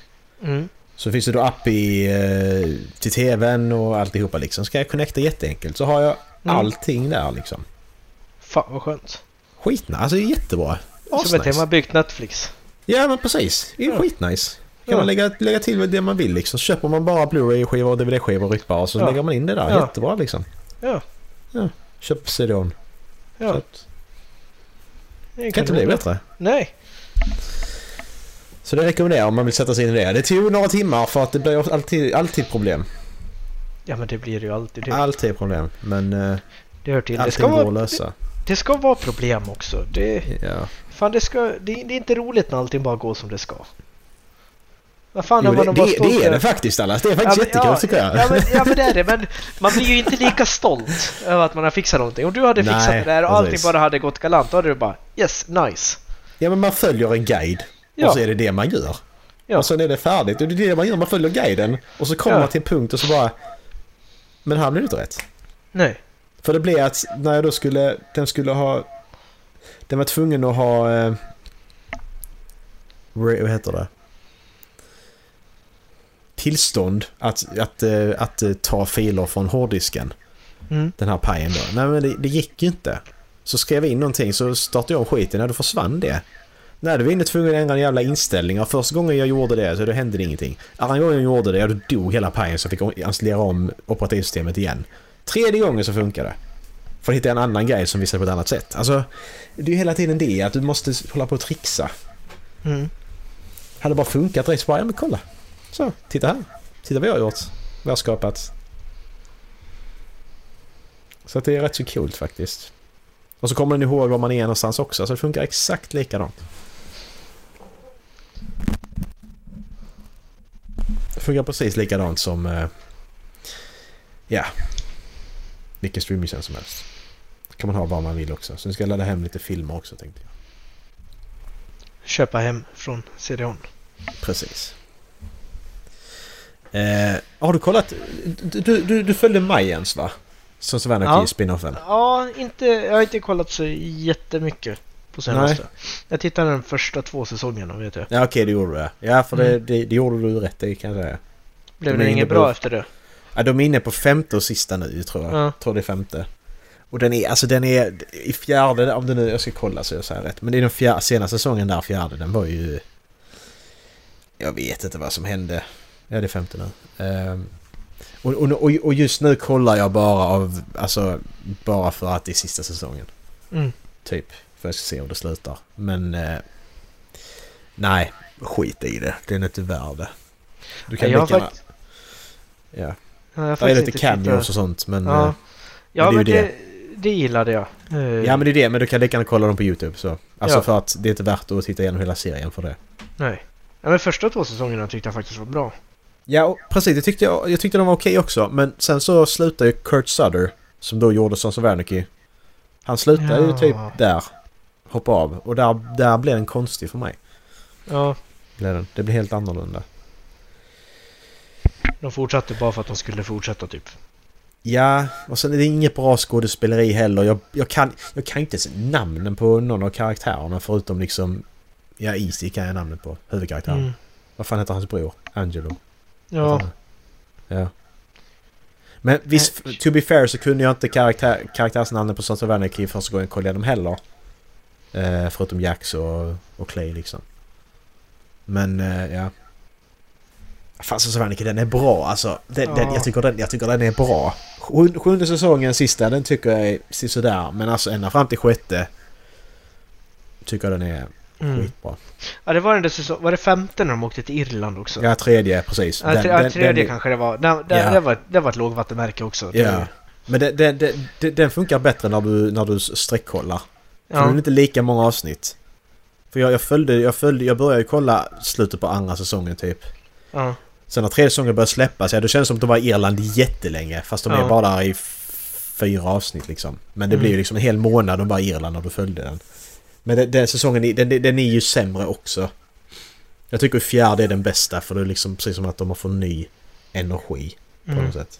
Mm. Så finns det då app i, eh, till tvn och alltihopa liksom. Ska jag connecta jätteenkelt så har jag Mm. allting där liksom. Fan vad skönt. Skitna, alltså det är jättebra. Som att Asnice. de har byggt Netflix. Ja men precis, det är Ja. skitnice. Kan Ja. man lägga, lägga till det man vill liksom. Så köper man bara Blu-ray-skivor och DVD-skivor och och så Ja. lägger man in det där. Ja. Jättebra liksom. Ja. Köp CD-ON. Ja. Det Kan inte bli bättre. Nej. Så det rekommenderar jag om man vill sätta sig in i det. Det tog några timmar för att det blir alltid, alltid problem. Ja men det blir det ju alltid. Det, Alltid problem. Men uh, det hör till. Det allting ska, går att vara, det, lösa. det ska vara problem också. Det, Ja. fan, det, ska, det, det är inte roligt när allting bara går som det ska. Vad fan Jo, är man det, det, det är det faktiskt Dallas. Det är faktiskt men- jättekul ja, tycker jag. Ja men, ja men det är det. Men man blir ju inte lika stolt över att man har fixat någonting. Om du hade fixat Nej, det där och allting precis. bara hade gått galant. Då hade du bara yes, nice. Ja men man följer en guide. Ja. Och så är det det man gör. Ja. Och sen är det färdigt. Och det är det man gör. Man följer guiden. Och så kommer Ja. man till en punkt och så bara... Men här blev det inte rätt. Nej. För det blev att när jag då skulle... Den skulle ha... Den var tvungen att ha... Eh, vad heter det? Tillstånd att, att, eh, att, eh, ta filer från hårddisken. Mm. Den här pajen då. Nej men det, det gick ju inte. Så skrev jag in någonting så startade jag om skiten. När då försvann det. Nej, då var inne tvungen att ändra en jävla inställningar. Första gången jag gjorde det så då hände det ingenting. Andra gången jag gjorde det, då dog hela pajen så jag fick installera om operativsystemet igen. Tredje gången så funkade det. För att hitta en annan grej som visar på ett annat sätt. Alltså, det är ju hela tiden det att du måste hålla på och trixa. Mm. Hade det bara funkat rätt så bara, ja men kolla. Så, titta här. Titta vad jag har gjort. Vad jag har skapat. Så att det är rätt så coolt faktiskt. Och så kommer den ihåg var man är någonstans också. Så det funkar exakt likadant. Funkar precis likadant som... eh, Ja. Vilken streamingtjänst som helst. kan man ha vad man vill också. Så nu ska jag ladda hem lite filmer också tänkte jag. Köpa hem från CD-ON. Precis. Eh, har du kollat? Du, du, du följde Mayans va? Som Svanaki Ja. i spinoffen. Ja, inte, jag har inte kollat så jättemycket på senaste. Jag tittade den första två säsongerna vet jag. Ja okej, det gjorde du ja. för det, Mm. det, det gjorde du rätt i kan jag säga. Blev De det inget inne på- bra efter det? Ja, de är inne på femte och sista nu tror jag. Ja. Tror det är femte. Och den är, alltså den är i fjärde, om det nu, jag ska kolla så jag säger rätt. Men det är den fjärde, senaste säsongen där, fjärde, den var ju... Jag vet inte vad som hände. Ja, det är femte nu. Och, och, och, och just nu kollar jag bara av, alltså bara för att det är sista säsongen. Mm. Typ. För jag ska se hur det slutar. Men... Eh, nej, skit i det. Den är inte värd det. Du kan lika gärna... Ja. Ja, Det är lite cameos och sånt men... Ja, eh, ja det är men ju det, det gillade jag. Eh, Ja men det är det, men du kan lika gärna kolla dem på YouTube så. Alltså Ja. för att det är inte värt att titta igenom hela serien för det. Nej. Ja, men första två säsongerna tyckte jag faktiskt var bra. Ja, precis. Det tyckte jag, jag tyckte de var okej också. Men sen så slutade ju Kurt Sutter, som då gjorde Sons of Anarchy. Han slutade ju Ja. typ där. Hoppa av. Och där, där blev den konstig för mig. Ja, Blev den. Det blev helt annorlunda. de fortsatte bara för att de skulle fortsätta typ. Ja, och sen är det inget bra skådespeleri heller. Jag, jag, kan, jag kan inte ens namnen på någon av karaktärerna förutom liksom... Ja, Easy kan jag namnet på. Huvudkaraktären. Mm. Vad fan heter hans bror? Angelo. Ja, Ja. Men visst, to be fair så kunde jag inte karaktär, karaktärsnamnen på Sons of Anarchy första gången jag kollade dem heller. Eh, förutom Jax och, och Clay liksom. Men eh, ja. Sons of Anarchy den är bra alltså. Den, den, Ja. jag, tycker den, jag tycker den är bra. Sjun- Sjunde säsongen, sista, den tycker jag är sådär. Men alltså ända fram till sjätte. Tycker jag den är mm. skitbra. ja det var den där säsong, var det femte när de åkte till Irland också? Ja, tredje precis. Ja, Den- tre- ja, den- tredje den- kanske det var. Det, det, Ja. det, var, det var ett lågvattenmärke också. Ja. Men det, det, den funkar bättre när du, när du streckkollar. För det är Ja. inte lika många avsnitt. För jag, jag följde, jag följde, jag började ju kolla slutet på andra säsongen typ. ja. Sen när tredje säsongen började släppas, ja då kändes det som att de var i Irland jättelänge. Fast de Ja. är bara där i fyra avsnitt liksom. Men det Mm. blir ju liksom en hel månad de var i Irland när du följde den. Men den, den säsongen, den, den är ju sämre också. Jag tycker fjärde är den bästa för det är liksom precis som att de har fått ny energi på Mm. något sätt.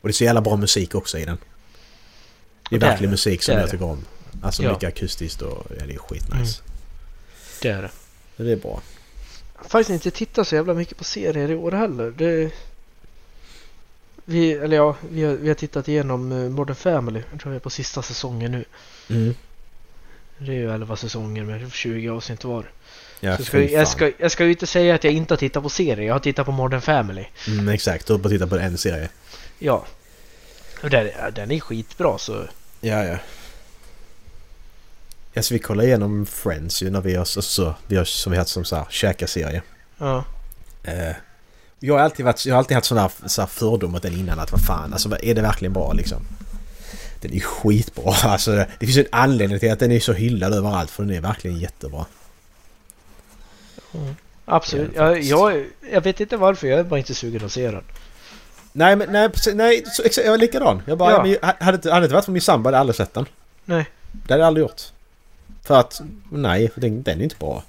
Och det är så jävla bra musik också i den. Det är verkligen det. musik som jag tycker om. Alltså Ja. mycket akustiskt och ja, det är skitnice. Det är det. Det är bra. Jag har faktiskt inte tittat så jävla mycket på serier i år heller. Det... Vi, eller ja, vi har, vi har tittat igenom eh, Modern Family. Jag tror vi är på sista säsongen nu. Mm. Det är ju 11 säsonger med 20 avsnitt var. Ja, Så ska, jag, ska, jag ska ju inte säga att jag inte har tittat på serier. Jag har tittat på Modern Family. Mm, exakt, du har bara tittat på en serie. Ja. Och den, den är skitbra så... Ja, ja. Ja, så vi kollar igenom Friends ju när vi har så, så vi har, som vi haft som så här käka-serie. Ja. Eh, jag har alltid varit, jag har alltid haft sådana här, så här fördom mot den innan att vad fan, alltså är det verkligen bra liksom? Den är skitbra. Alltså, det finns en anledning till att den är så hyllad överallt för den är verkligen jättebra. Absolut. Ja, Jag, jag, jag vet inte varför. Jag är bara inte sugen att se den. Nej, men nej, nej så, jag är likadan. Jag bara, Ja. men, hade, hade det inte varit för min sambo hade jag aldrig sett den. Nej. Det hade jag aldrig gjort. För att, nej, den, den är inte bra.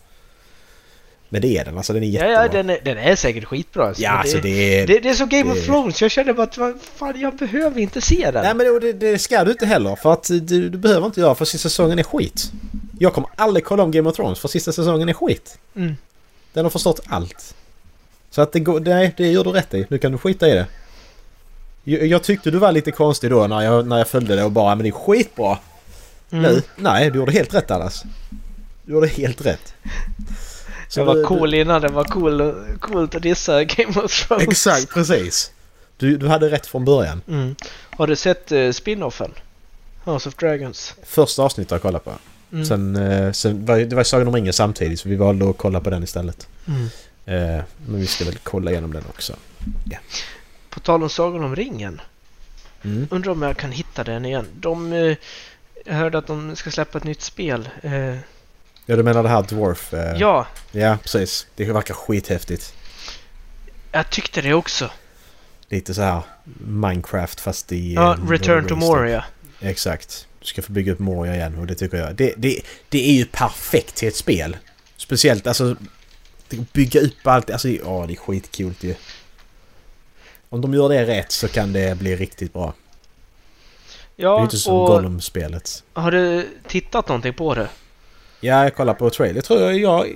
Men det är den, alltså den är Ja, jättebra. ja den, är, den är säkert skitbra. Alltså. Ja, Men alltså det, det är... det, det är som Game det- of Thrones. Jag känner bara att fan, jag behöver inte se den. Nej men det, det ska du inte heller för att du, du behöver inte göra för sista säsongen är skit. Jag kommer aldrig kolla om Game of Thrones för sista säsongen är skit. Mm. Den har förstått allt. Så att det går, nej det gör du rätt i. Nu kan du skita i det. Jag, jag tyckte du var lite konstig då när jag, när jag följde det och bara men det är skitbra. Mm. Nu? Nej, du gjorde helt rätt Dallas. Du gjorde helt rätt. Så Det var du- cool innan det var cool, coolt att dissa Game of du, Thrones. Exakt, precis. Du, du hade rätt från början. Mm. Har du sett uh, spin-offen? House of Dragons? Första avsnittet jag kollade på. Mm. Sen, eh, sen var, det var Sagan om ringen samtidigt så vi valde att kolla på den istället. Mm. Eh, men vi ska väl kolla igenom den också. På tal om Sagan om ringen. Mm. Undrar om jag kan hitta den igen. De... jag hörde att de ska släppa ett nytt spel. Eh, Ja du menar det här Dwarf? eh, ja, Ja precis. Det verkar skithäftigt. jag tyckte det också. Lite så här Minecraft fast i... Ja, eh, Return to. Moria. Exakt. Du ska få bygga upp Moria igen och det tycker jag. Det, det, det är ju perfekt till ett spel. Speciellt alltså... Bygga upp allt. Alltså ja, det är skitkul ju. Om de gör det rätt så kan det bli riktigt bra. Det är Ja, inte som och Gollum-spelet. har du tittat någonting på det? Ja, jag kollar på trailer. Jag tror jag... jag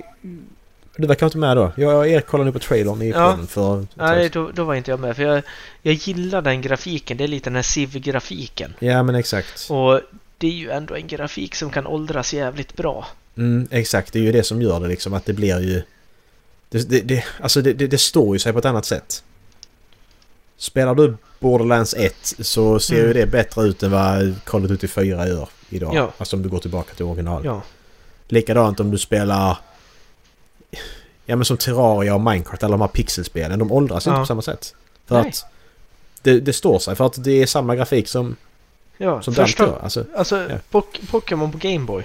du verkar inte med då. Jag och Erik kollar nu på trailern i Ja. podden för... Nej, då, då var inte jag med. För jag, jag gillar den grafiken. Det är lite den här Civ-grafiken. Ja, men exakt. Och det är ju ändå en grafik som kan åldras jävligt bra. Mm, exakt. Det är ju det som gör det liksom att det blir ju... Det, det, det, alltså det, det, det står ju sig på ett annat sätt. Spelar du Borderlands 1 så ser ju Mm. det bättre ut än vad Call of Duty 4 gör idag. Ja. Alltså om du går tillbaka till original. Ja. Likadant om du spelar... Ja men som Terraria och Minecraft, alla de här pixelspelen. De åldras inte Ja. på samma sätt. För Nej. att det, det står sig för att det är samma grafik som, Ja, som första, gör. Alltså, alltså Ja. Pok- Pokémon på Gameboy.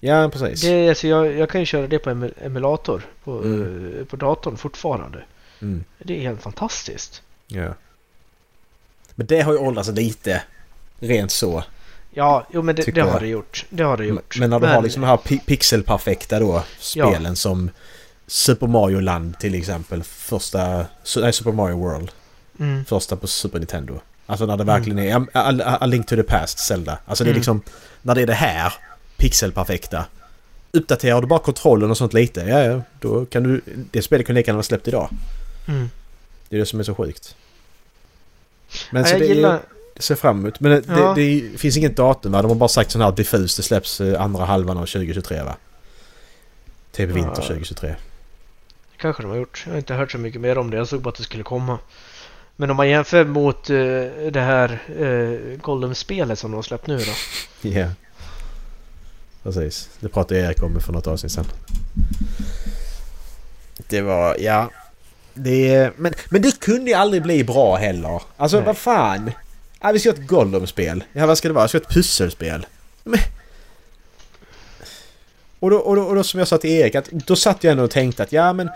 ja precis. Det, alltså jag, jag kan ju köra det på emul- emulator på, Mm. eh, på datorn fortfarande. Mm, Det är helt fantastiskt. Ja. Men det har ju åldrats lite. Rent så. Ja, jo men det, det har det gjort. Det har det gjort. Men när du har liksom de här pi- pixelperfekta då spelen Ja. som Super Mario Land till exempel. Första... Nej, Super Mario World. Mm. Första på Super Nintendo. Alltså när det verkligen är... A, a, a Link to the Past, Zelda. Alltså det är Mm. liksom... När det är det här pixelperfekta. Uppdaterar du bara kontrollen och sånt lite, ja, ja då kan du... Det spelet kunde lika gärna vara släppt idag. Mm. Det är det som är så sjukt. Men Ja, så det, gillar... är, det ser fram emot. Men det, Ja. det, det finns inget datum va? De har bara sagt sån här diffus. Det släpps eh, andra halvan av 2023 va? Typ vinter Ja. 2023. kanske de har gjort. Jag har inte hört så mycket mer om det. Jag såg bara att det skulle komma. Men om man jämför mot eh, det här uh, Gollum-spelet som de har släppt nu då. Ja. Precis. Det pratade Erik om för något avsnitt sedan. Det var, ja. Det, men, men det kunde ju aldrig bli bra heller. Alltså Nej. vad fan. Ja, vi ska ha ett Gollum-spel. Ja vad ska det vara? Vi ska ha ett pusselspel. Men... Och, då, och, då, och då som jag sa till Erik att då satt jag ändå och tänkte att ja men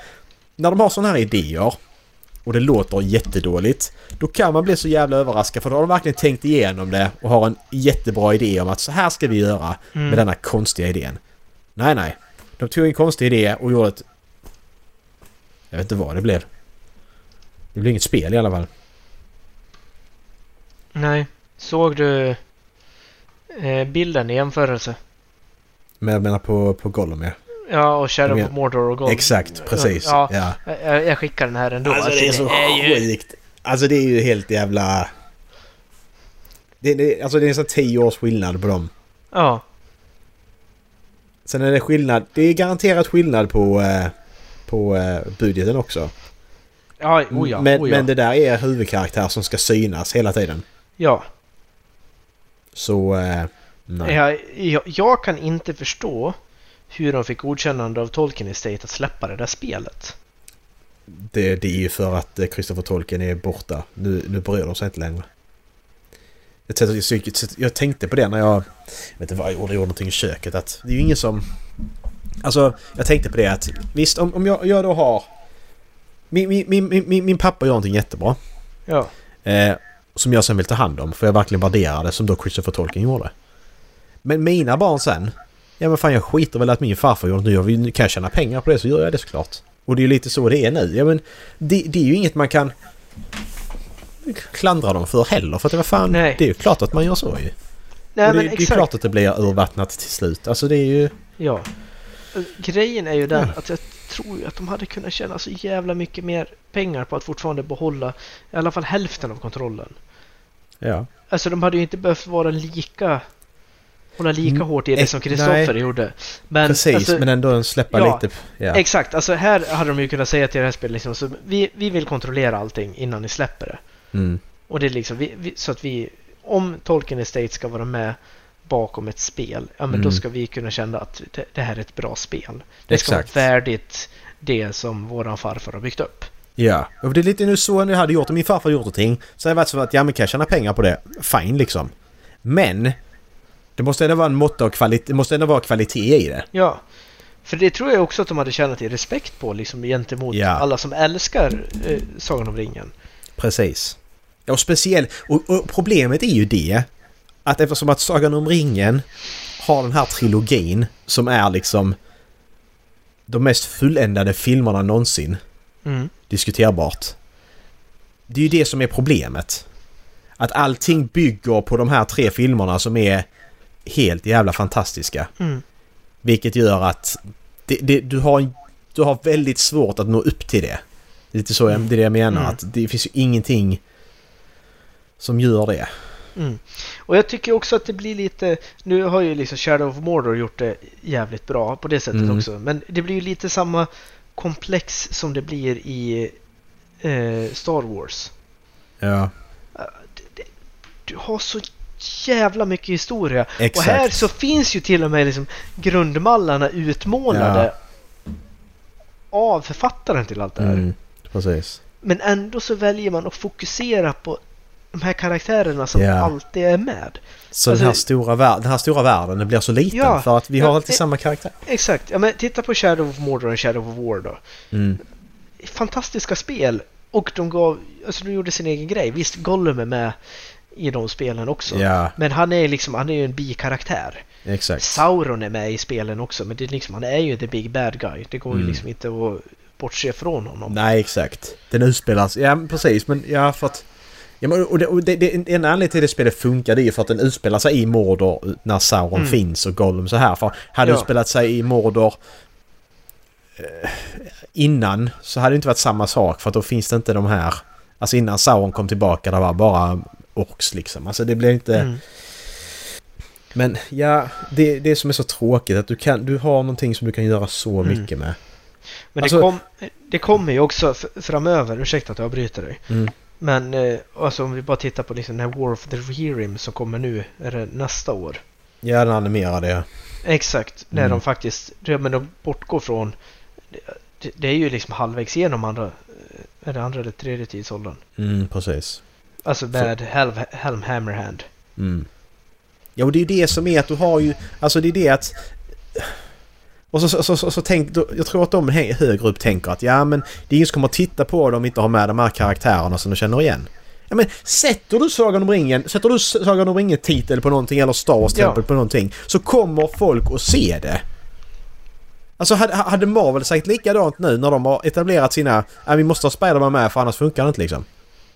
när de har sådana här idéer och det låter jättedåligt då kan man bli så jävla överraskad för då har de verkligen tänkt igenom det och har en jättebra idé om att så här ska vi göra Mm. med denna konstiga idén. Nej, nej. De tog en konstig idé och gjorde ett... Jag vet inte vad det blev. Det blev inget spel i alla fall. Nej. Såg du eh, bilden i jämförelse? Men jag menar på, på Gollum ja. Ja, och Shadow Men- of Mordor och Gollum. Exakt, precis. Ja, Ja. jag, jag skickar den här ändå. Alltså det är så ju... sjukt. Alltså det är ju helt jävla... Det, det, alltså det är nästan 10 års skillnad på dem. Ja. Sen är det skillnad. Det är garanterat skillnad på, eh, på eh, budgeten också. Ja, oh ja, men, oh ja. men det där är huvudkaraktär som ska synas hela tiden. ja. Så... Eh, nej. Jag, jag, jag kan inte förstå hur de fick godkännande av Tolkien Estate att släppa det där spelet. Det, det är ju för att eh, Christopher Tolkien är borta. Nu, nu bryr de sig inte längre. Jag, tänkte- jag, jag tänkte på det när jag... Jag vet inte vad jag gjorde, jag gjorde någonting i köket. Att det är ju ingen som... Alltså, jag tänkte på det att visst om, om jag, jag då har... Min, min, min, min, min pappa gör någonting jättebra. Ja. Eh, som jag sen vill ta hand om. För jag verkligen värderar det som då Christopher Tolkien gjorde. Men mina barn sen. Ja men fan jag skiter väl att min farfar gjorde nu. Nu kan jag tjäna pengar på det så gör jag det såklart. Och det är ju lite så det är nu. Ja men det, det är ju inget man kan klandra dem för heller. För att det var fan, Nej. det är ju klart att man gör så ju. Nej, det, men det är exakt. klart att det blir urvattnat till slut. Alltså det är ju... Ja. Grejen är ju den att jag tror ju att de hade kunnat tjäna så jävla mycket mer pengar på att fortfarande behålla i alla fall hälften av kontrollen. Ja. Alltså de hade ju inte behövt vara lika hålla lika Mm, hårt i det eh, som Kristoffer gjorde. Men, Precis, alltså, men ändå släppa ja, lite... Ja. Exakt, alltså här hade de ju kunnat säga till det här spelet liksom, så vi, vi vill kontrollera allting innan ni släpper det. Mm. Och det är liksom, vi, vi, så att vi, om Tolkien Estate ska vara med bakom ett spel, ja men då Mm. ska vi kunna känna att det, det här är ett bra spel. Det ska Exakt. vara värdigt det som våran farfar har byggt upp. Ja, och det är lite nu så jag hade gjort om min farfar gjort någonting. Så hade det varit så att ja men kan jag tjäna pengar på det? Fine liksom. Men det måste ändå vara en mått av kvalitet, det måste ändå vara kvalitet i det. Ja, för det tror jag också att de hade tjänat i respekt på liksom gentemot Ja. alla som älskar eh, Sagan om ringen. Precis. Ja, och speciellt, och, och problemet är ju det att eftersom att Sagan om ringen har den här trilogin som är liksom de mest fulländade filmerna någonsin. Mm. Diskuterbart. Det är ju det som är problemet. Att allting bygger på de här tre filmerna som är helt jävla fantastiska. Mm. Vilket gör att det, det, du, har, du har väldigt svårt att nå upp till det. Det är lite så jag, det är det jag menar. Mm. Att det finns ju ingenting som gör det. Mm. Och jag tycker också att det blir lite, nu har ju liksom Shadow of Mordor gjort det jävligt bra på det sättet Mm. också. Men det blir ju lite samma komplex som det blir i eh, Star Wars. Ja, Du har så jävla mycket historia. exakt. Och här så finns ju till och med liksom grundmallarna utmålade av författaren till allt det här. Mm, precis. Men ändå så väljer man att fokusera på de här karaktärerna som Ja. alltid är med. Så Alltså- den, här stora vär- den här stora världen den blir så liten Ja. för att vi har Ja, alltid eh, samma karaktär. Exakt. Ja, men titta på Shadow of Mordor och Shadow of War då. Mm. Fantastiska spel. Och de gav, alltså de gjorde sin egen grej. Visst, Gollum är med i de spelen också. Ja, Men han är liksom, han är ju en bikaraktär. exakt. Sauron är med i spelen också men det är liksom, han är ju the big bad guy. Det går ju Mm. liksom inte att bortse från honom. Nej, exakt. Den utspelas... Ja, precis. Men ja, för att... Ja, men, och det, och det, det, en anledning till att det spelet funkar det är ju för att den utspelar sig i Mordor när Sauron Mm. finns och Gollum så här. För hade Ja. det utspelat sig i Mordor eh, innan så hade det inte varit samma sak för att då finns det inte de här... Alltså innan Sauron kom tillbaka det var bara orks liksom. Alltså det blev inte... Mm. Men ja, det, det som är så tråkigt att du kan... Du har någonting som du kan göra så Mm. mycket med. Men Alltså- det, kom, det kommer ju också framöver, ursäkta att jag avbryter dig. Mm. Men eh, alltså om vi bara tittar på liksom den här War of the Realm som kommer nu, är det nästa år? Ja, den animerade ja. Exakt, när Mm. de faktiskt, ja, men de bortgår från, det, det är ju liksom halvvägs igenom andra, är det andra eller tredje tidsåldern? Mm, precis. Alltså med Helm, Helm Hammerhand. Mm. Ja, och det är det som är att du har ju... Alltså det är det att... Och så, så, så, så, så tänk, då, jag tror att de högre upp tänker att ja men det är ingen som kommer att titta på dem om inte har med de här karaktärerna som de känner igen. Ja men sätter du Sagan om ringen, sätter du Sagan om ringen titel på någonting eller Star Wars Ja. på någonting så kommer folk att se det. Alltså hade, hade Marvel sagt likadant nu när de har etablerat sina... Vi måste ha Spiderman med för annars funkar det inte liksom.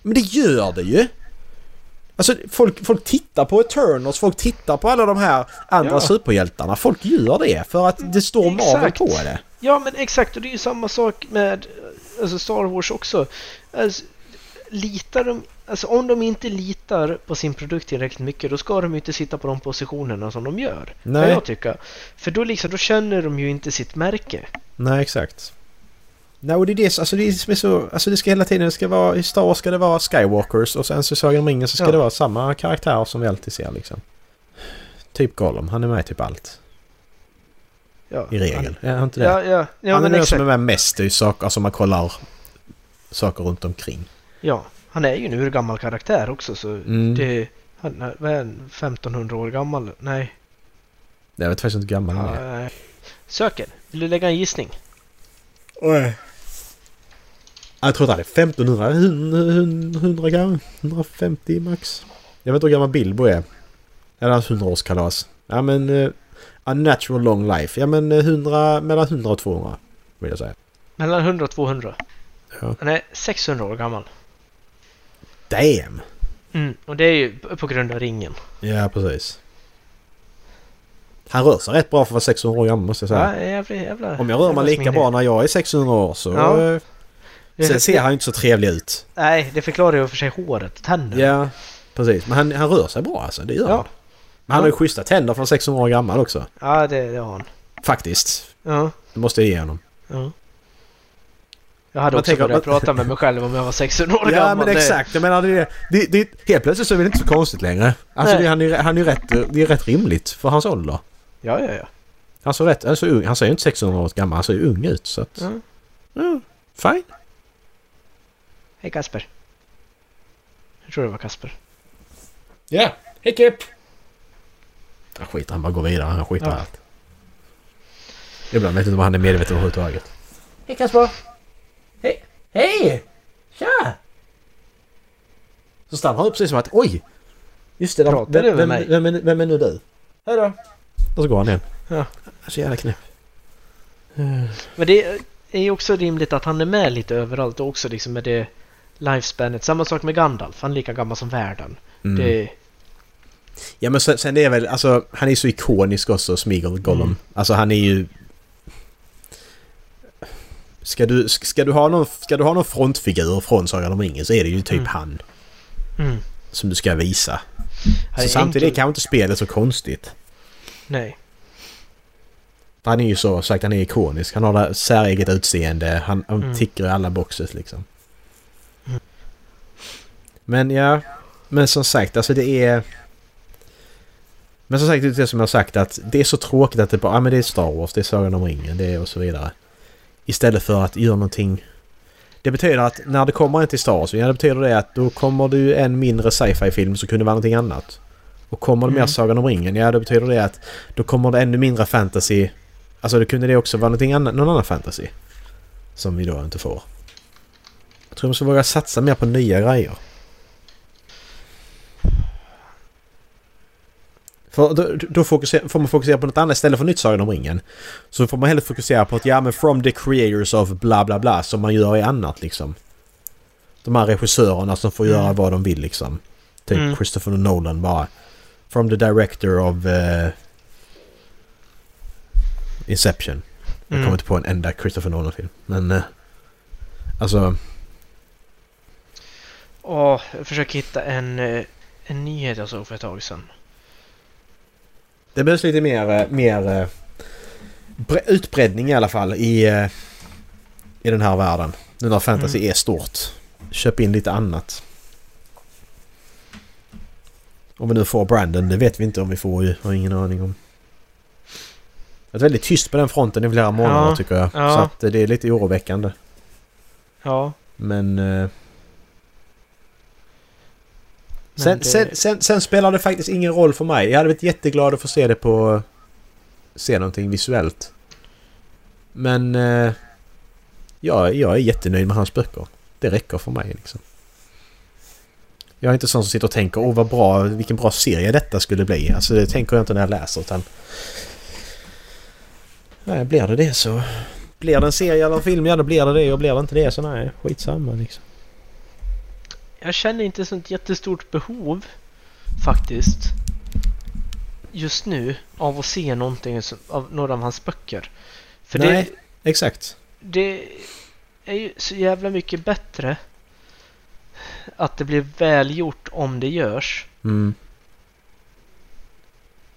Men det gör det ju! Alltså folk, folk tittar på Eternals, folk tittar på alla de här andra Ja. superhjältarna. Folk gör det för att det står Marvel på det. Ja men exakt och det är ju samma sak med alltså Star Wars också. Alltså, litar de, alltså om de inte litar på sin produkt tillräckligt mycket då ska de ju inte sitta på de positionerna som de gör. Nej. Kan jag tycka. För då, liksom, då känner de ju inte sitt märke. Nej, exakt. Nej, och det är det, alltså det är som är så... Alltså det ska hela tiden, det ska vara... I Star Wars ska det vara Skywalkers och sen så i Sagan om ringen så ska Ja. det vara samma karaktär som vi alltid ser liksom. Typ Gollum, han är med i typ allt. Ja, I regel. Han, Är inte det? ja, ja, ja han är den som är med mest i saker, alltså man kollar saker runt omkring. Ja, han är ju en urgammal karaktär också så Mm. det... Han är, vad är han, 1500 år gammal? Nej. Jag vet faktiskt inte hur gammal han är. Ja, söker. Vill du lägga en gissning? Oj. Jag tror att han är 1500, 100, 100 kanske? 150 max. Jag vet inte hur gammal Bilbo är. Eller hans 100-årskalas. Ja men... Uh, a natural long life. Ja men eh, 100, mellan 100 och 200. Vill jag säga. Mellan 100 och 200. Ja. Han är 600 år gammal. Damn! Mm, och det är ju på grund av ringen. Ja precis. Han rör sig rätt bra för att vara 600 år gammal måste jag säga. Ja, jävla, jävla, Om jag rör mig lika bra när jag är 600 år så... Ja. Sen ser han ju inte så trevlig ut. Nej, det förklarar ju för sig håret, tänderna. Ja, precis. Men han, han rör sig bra alltså. Det gör Ja. han. Men han har ju schyssta tänder för 600 år gammal också. Ja, det, det har han. Faktiskt. Ja, Det måste jag ge honom. ja. Jag hade Man också börjat prata med mig själv om jag var 600 år Ja gammal. men Det- exakt. Jag menar det, det, det, helt plötsligt så är det inte så konstigt längre. Alltså Nej. det, han, är, han är rätt, det är rätt rimligt för hans ålder. Ja, ja, ja. Han ser rätt, ung, han ser ju inte 600 år gammal, han ser ju ung ut så att... ja. Ja, fine. Hej Kasper. Jag tror det var Kasper. Ja, hej Kip! Han skiter, han bara går vidare, han skiter i Ja. allt. Ibland vet inte vad han är medveten om överhuvudtaget. Hej Kasper! Hej! Hej! Tja! Så stannar han upp precis som att oj! Just det, Pratar vem, du med vem, mig? vem, är, vem är nu du? Hej då! Och så går han igen. Ja. Så jävla knäpp. Men det är ju också rimligt att han är med lite överallt och också liksom med det lifespanet. Samma sak med Gandalf, han är lika gammal som världen. Mm. Det, Ja men sen, sen det är väl, alltså han är så ikonisk också, Smeagol Gollum. Mm. Alltså han är ju... Ska du, ska, du ha någon, ska du ha någon frontfigur från Sagan om ringen så är det ju typ Mm. han mm. som du ska visa. Så är samtidigt är enkel. kanske inte spelet så konstigt. Nej. Han är ju så sagt, han är ikonisk. Han har det säreget utseende. Han, han Mm. tickar i alla boxes liksom. Men ja, men som sagt alltså det är... Men som sagt det är det som jag har sagt att det är så tråkigt att det bara, ja men det är Star Wars, det är Sagan om ringen, det är och så vidare. Istället för att göra någonting... Det betyder att när det kommer en till Star Wars, ja det betyder det att då kommer det ju en mindre sci-fi film som kunde vara någonting annat. Och kommer det mer Mm. Sagan om ringen, ja det betyder det att då kommer det ännu mindre fantasy. Alltså det kunde det också vara någonting annat, någon annan fantasy. Som vi då inte får. Jag tror man ska våga satsa mer på nya grejer. För då, då får man fokusera på något annat istället för nytt Sagan om ringen. Så får man hellre fokusera på att ja men from the creators of bla bla bla som man gör i annat liksom. De här regissörerna som får göra Mm. vad de vill liksom. Typ Mm. Christopher Nolan bara. From the director of eh, Inception. Jag Mm. kommer inte på en enda Christopher Nolan-film. Men... eh, alltså... Åh, jag försöker hitta en, eh, en nyhet jag såg för ett tag sedan. Det behövs lite mer, eh, mer eh, bre- utbredning i alla fall i, eh, i den här världen. Nu när fantasy Mm. är stort. Köp in lite annat. Om vi nu får Brandon, det vet vi inte om vi får ju. Har ingen aning om. Det är väldigt tyst på den fronten i flera månader Ja, tycker jag. ja. Så att det är lite oroväckande. Ja. Men... Sen, det- sen, sen, sen spelar det faktiskt ingen roll för mig. Jag hade varit jätteglad att få se det på... Se någonting visuellt. Men... Eh, jag, jag är jättenöjd med hans böcker. Det räcker för mig liksom. Jag är inte sån som sitter och tänker åh vad bra, vilken bra serie detta skulle bli. Alltså det tänker jag inte när jag läser utan... Nej, blir det det så... Blir det en serie eller en film, ja då blir det det. Och blir det inte det så nej, skitsamma liksom. Jag känner inte sånt jättestort behov faktiskt just nu av att se någonting som, av några av hans böcker. För det, Nej. Exakt. det är ju så jävla mycket bättre att det blir välgjort om det görs Mm.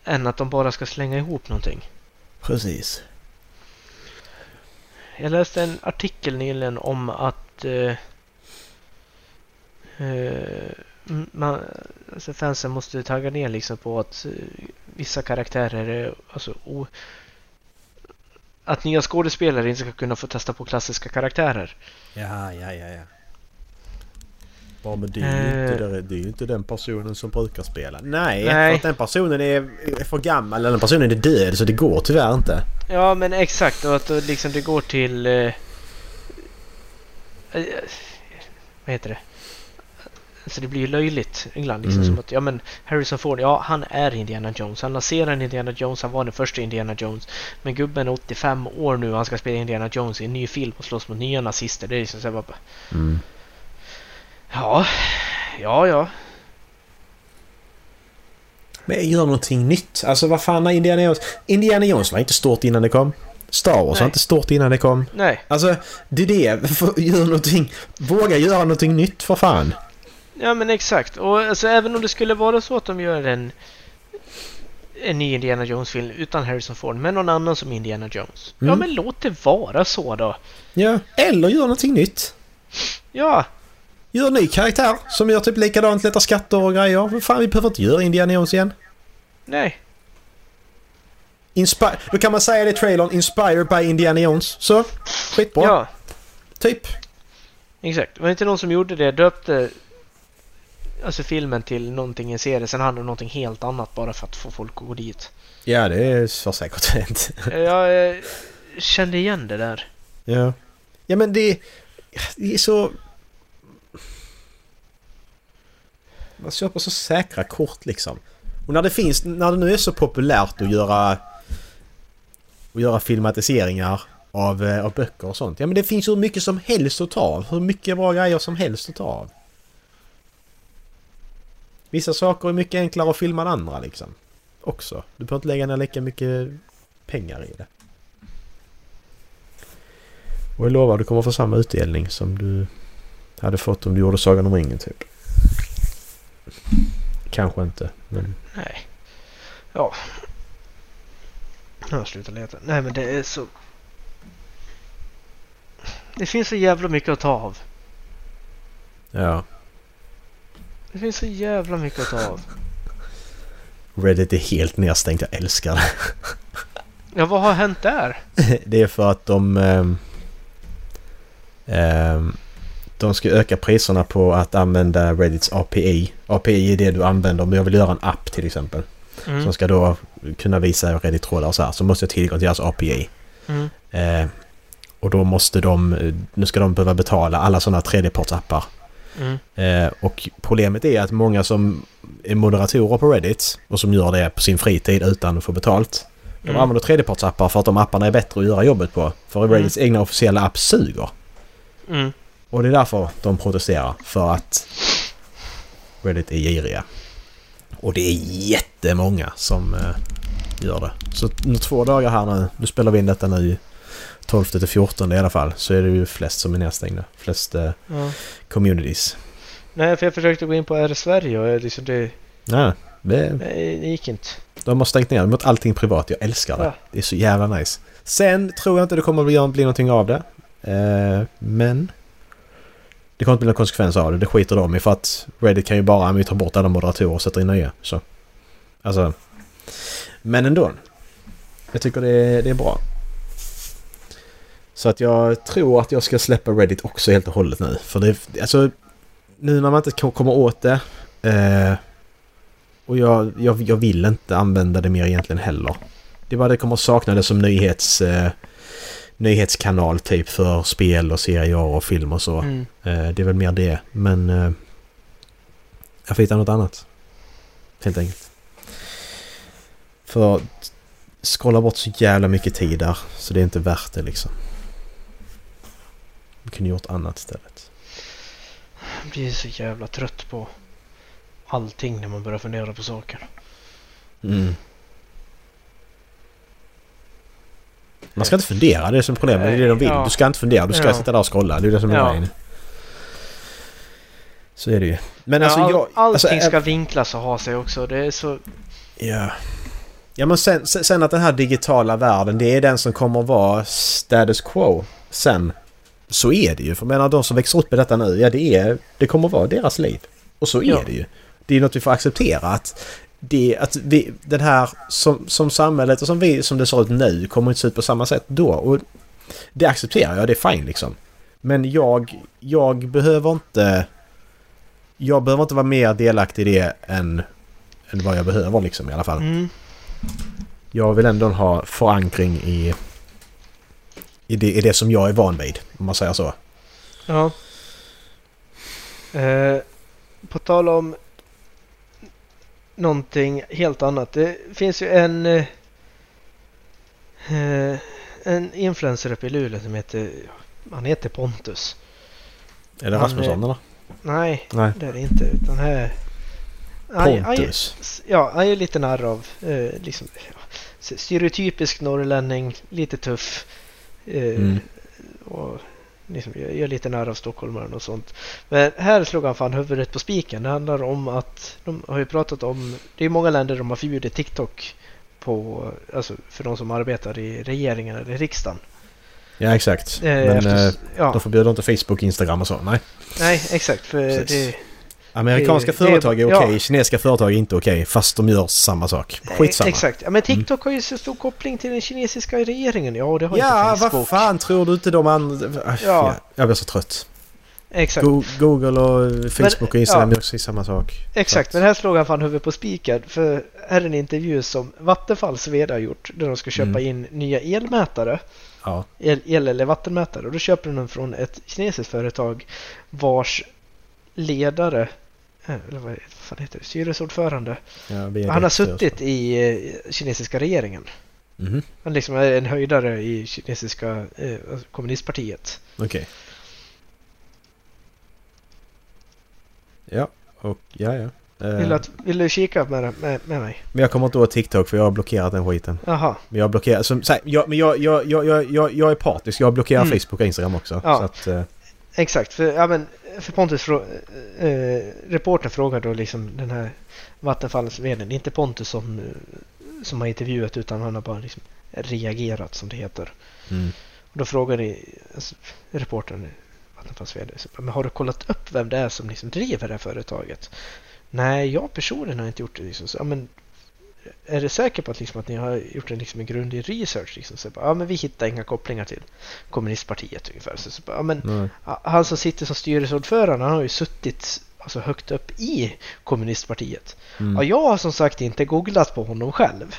än att de bara ska slänga ihop någonting. Precis. Jag läste en artikel nyligen om att eh, man, alltså fansen måste tagga ner liksom på att eh, vissa karaktärer är alltså, o, att nya skådespelare inte ska kunna få testa på klassiska karaktärer. Ja, ja, ja, ja. Ja, men det är, ju Eh. inte, det, det är ju inte den personen som brukar spela. Nej, Nej. för att den personen är, är för gammal eller den personen är död så det går tyvärr inte. Ja men exakt och att liksom det går till eh, eh, vad heter det? Alltså det blir ju löjligt ibland liksom Mm. som att ja men Harrison Ford, ja han är Indiana Jones. Han lanserar Indiana Jones, han var den första Indiana Jones. Men gubben är 85 år nu och han ska spela Indiana Jones i en ny film och slåss mot nya nazister. Det är liksom så här bara, Mm. ja, ja, ja. Men gör någonting nytt. Alltså vad fan har Indiana Jones... Indiana Jones var inte stort innan det kom. Star Wars var Nej. inte stort innan det kom. Nej, Alltså, det är det. Gör någonting. Våga göra någonting nytt för fan. Ja men exakt. Och alltså även om det skulle vara så att de gör en en ny Indiana Jones-film utan Harrison Ford med någon annan som Indiana Jones. Ja Mm. men låt det vara så då. Ja. Eller gör någonting nytt. Ja, Gör en ny karaktär som gör typ likadant, letar skatter och grejer. Vad fan, vi behöver inte göra Indiana Jones igen. nej. Inspi- Då kan man säga det i trailern, Inspired by Indiana Jones. Så, skitbra. Ja, Typ. exakt. Det var inte någon som gjorde det. Döpte alltså filmen till någonting i en serie. Sen hade de någonting helt annat bara för att få folk att gå dit. Ja, det är så säkert hänt. Jag eh, kände igen det där. ja. Ja, men det, det är så... Man köper så säkra kort liksom. Och när det finns, när det nu är så populärt att göra... Att göra filmatiseringar av, eh, av böcker och sånt. Ja men det finns hur mycket som helst att ta av. Hur mycket bra grejer som helst att ta av. Vissa saker är mycket enklare att filma än andra liksom. Också. Du behöver inte lägga ner lika mycket pengar i det. Och jag lovar, du kommer få samma utdelning som du hade fått om du gjorde Sagan om ringen typ. Kanske inte, men... Nej. Ja. Jag har slutat leta. Nej men det är så... Det finns så jävla mycket att ta av. Ja. Det finns så jävla mycket att ta av. Reddit är helt nedstängt, jag älskar det. Ja, vad har hänt där? Det är för att de... ehm, de ska öka priserna på att använda Reddits API. API är det du använder om jag vill göra en app till exempel. Mm. Som ska då kunna visa Reddit-trådar och så här. Så måste jag tillgång till deras API. Mm. Eh, och då måste de... eh, Nu ska de behöva betala alla sådana tredjepartsappar. Mm. Eh, och problemet är att många som är moderatorer på Reddit och som gör det på sin fritid utan att få betalt. De Mm. använder tredjepartsappar för att de apparna är bättre att göra jobbet på. För Reddits egna officiella app suger. Mm. Och det är därför de protesterar. För att Reddit är giriga. Och det är jättemånga som eh, gör det. Så nu två dagar här nu. Nu spelar vi in detta nu 12 till 14 i alla fall. Så är det ju flest som är nedstängda. Flest eh, Ja. communities. Nej, för jag försökte gå in på R Sverige och liksom det, Nej, det, nej, det gick inte. de har stängt ner. De har gjort allting privat. Jag älskar det. Ja. Det är så jävla nice. Sen tror jag inte det kommer att bli, bli någonting av det. Eh, men... Det kommer inte bli någon konsekvens av det. Det skiter de i för att Reddit kan ju bara vi tar bort alla moderatorer och sätter in nya. Så. Alltså... Men ändå. Jag tycker det är, det är bra. Så att jag tror att jag ska släppa Reddit också helt och hållet nu. För det... Alltså... Nu när man inte ko- kommer åt det. Eh, och jag, jag, jag vill inte använda det mer egentligen heller. Det var det kommer sakna det som nyhets, eh, nyhetskanal typ för spel och serier och film och så. Mm. Eh, det är väl mer det. Men eh, jag får hitta något annat. Helt enkelt. För att scrolla bort så jävla mycket tid där. Så det är inte värt det liksom. Kunde gjort annat istället. Jag blir så jävla trött på allting när man börjar fundera på saker. Mm. Man ska inte fundera, det är som problemet. Det är det de vill. Ja. Du ska inte fundera, du ska Ja. sitta där och scrolla. Det är det som är Ja. grejen. Så är det ju. Men Ja, alltså all, jag... allting alltså, ska vinklas och ha sig också. Det är så... Ja. Ja men sen, sen sen att den här digitala världen, det är den som kommer att vara status quo sen. Så är det ju. För jag menar de som växer upp i detta nu, ja det är... Det kommer att vara deras liv. Och så är Ja. det ju. Det är något vi får acceptera att... Det, att vi, den här som, som samhället och som vi som det ser ut nu kommer inte se ut på samma sätt då. Och det accepterar jag, det är fine liksom. Men jag, jag behöver inte... Jag behöver inte vara mer delaktig i det än, än vad jag behöver liksom i alla fall. Mm. Jag vill ändå ha förankring i, i, det, i det som jag är van vid. Om man säger så. Ja. Eh, på tal om någonting helt annat. Det finns ju en eh, eh, en influencer uppe i Luleå som heter han heter Pontus. Är det Rasmusson eller? Nej, Nej. det är det inte. Utan här... Han- han- Pontus. Ja, han är lite narr av eh, liksom, ja, stereotypisk norrlänning, lite tuff. Eh, Mm. Och liksom, gör, lite narr av stockholmaren och sånt. Men här slog han fan huvudet på spiken. Det handlar om att de har ju pratat om, det är många länder de har förbjudit TikTok på, alltså för de som arbetar i regeringen eller riksdagen. Ja exakt. Eh, Men efter- eh, ja, de förbjuder inte Facebook, Instagram och så. Nej. nej exakt. För Precis. det, Amerikanska Det- det- företag är ja. okej, kinesiska företag är inte okej. Fast de gör samma sak. Skitsamma. Eh, Exakt. Ja, men TikTok har ju så stor koppling till den kinesiska regeringen. Ja, det har Ja, inte Facebook. vad fan tror du inte de andra... Ja. Ja. Jag blir så trött. Exakt. Go- Google och Facebook och Instagram ja. är också samma sak. Exakt, Så men här slog han fan huvudet på spiken. För här är en intervju som Vattenfalls VD har gjort. Där de ska köpa Mm. in nya elmätare. Ja. El, el eller vattenmätare. Och då köper de den från ett kinesiskt företag vars ledare, eh, eller vad, fan heter det, styrelseordförande. ja Han har suttit i eh, kinesiska regeringen. Mhm. Han liksom är en höjdare i kinesiska eh, kommunistpartiet. Okej. Ja, och ja, ja. Eh, Vill, du att, vill du kika med, med, med mig? Men jag kommer inte åt TikTok för jag har blockerat den skiten. Jaha. Men jag blockerar... Som, så här, jag, men jag, jag, jag, jag, jag, jag är partisk. Jag blockerar Mm. Facebook och Instagram också. Ja. Så att, eh, Exakt, för, ja, men, för Pontus frå, eh, reportern frågar då liksom den här Vattenfalls vd, inte Pontus som, eh, som har intervjuat utan han har bara liksom reagerat som det heter. mm. Och då frågar alltså, reportern Vattenfalls vd, men har du kollat upp vem det är som liksom driver det här företaget? Nej, jag personligen har inte gjort det. Liksom. Så, ja, men, är du säker på att, liksom, att ni har gjort en, liksom, en grundlig research? Liksom? Så, ja, men vi hittar inga kopplingar till kommunistpartiet ungefär. Så, så, ja, men, Nej. han som sitter som styrelseordförande han har ju suttit alltså, högt upp i kommunistpartiet. Mm. Ja, jag har som sagt inte googlat på honom själv.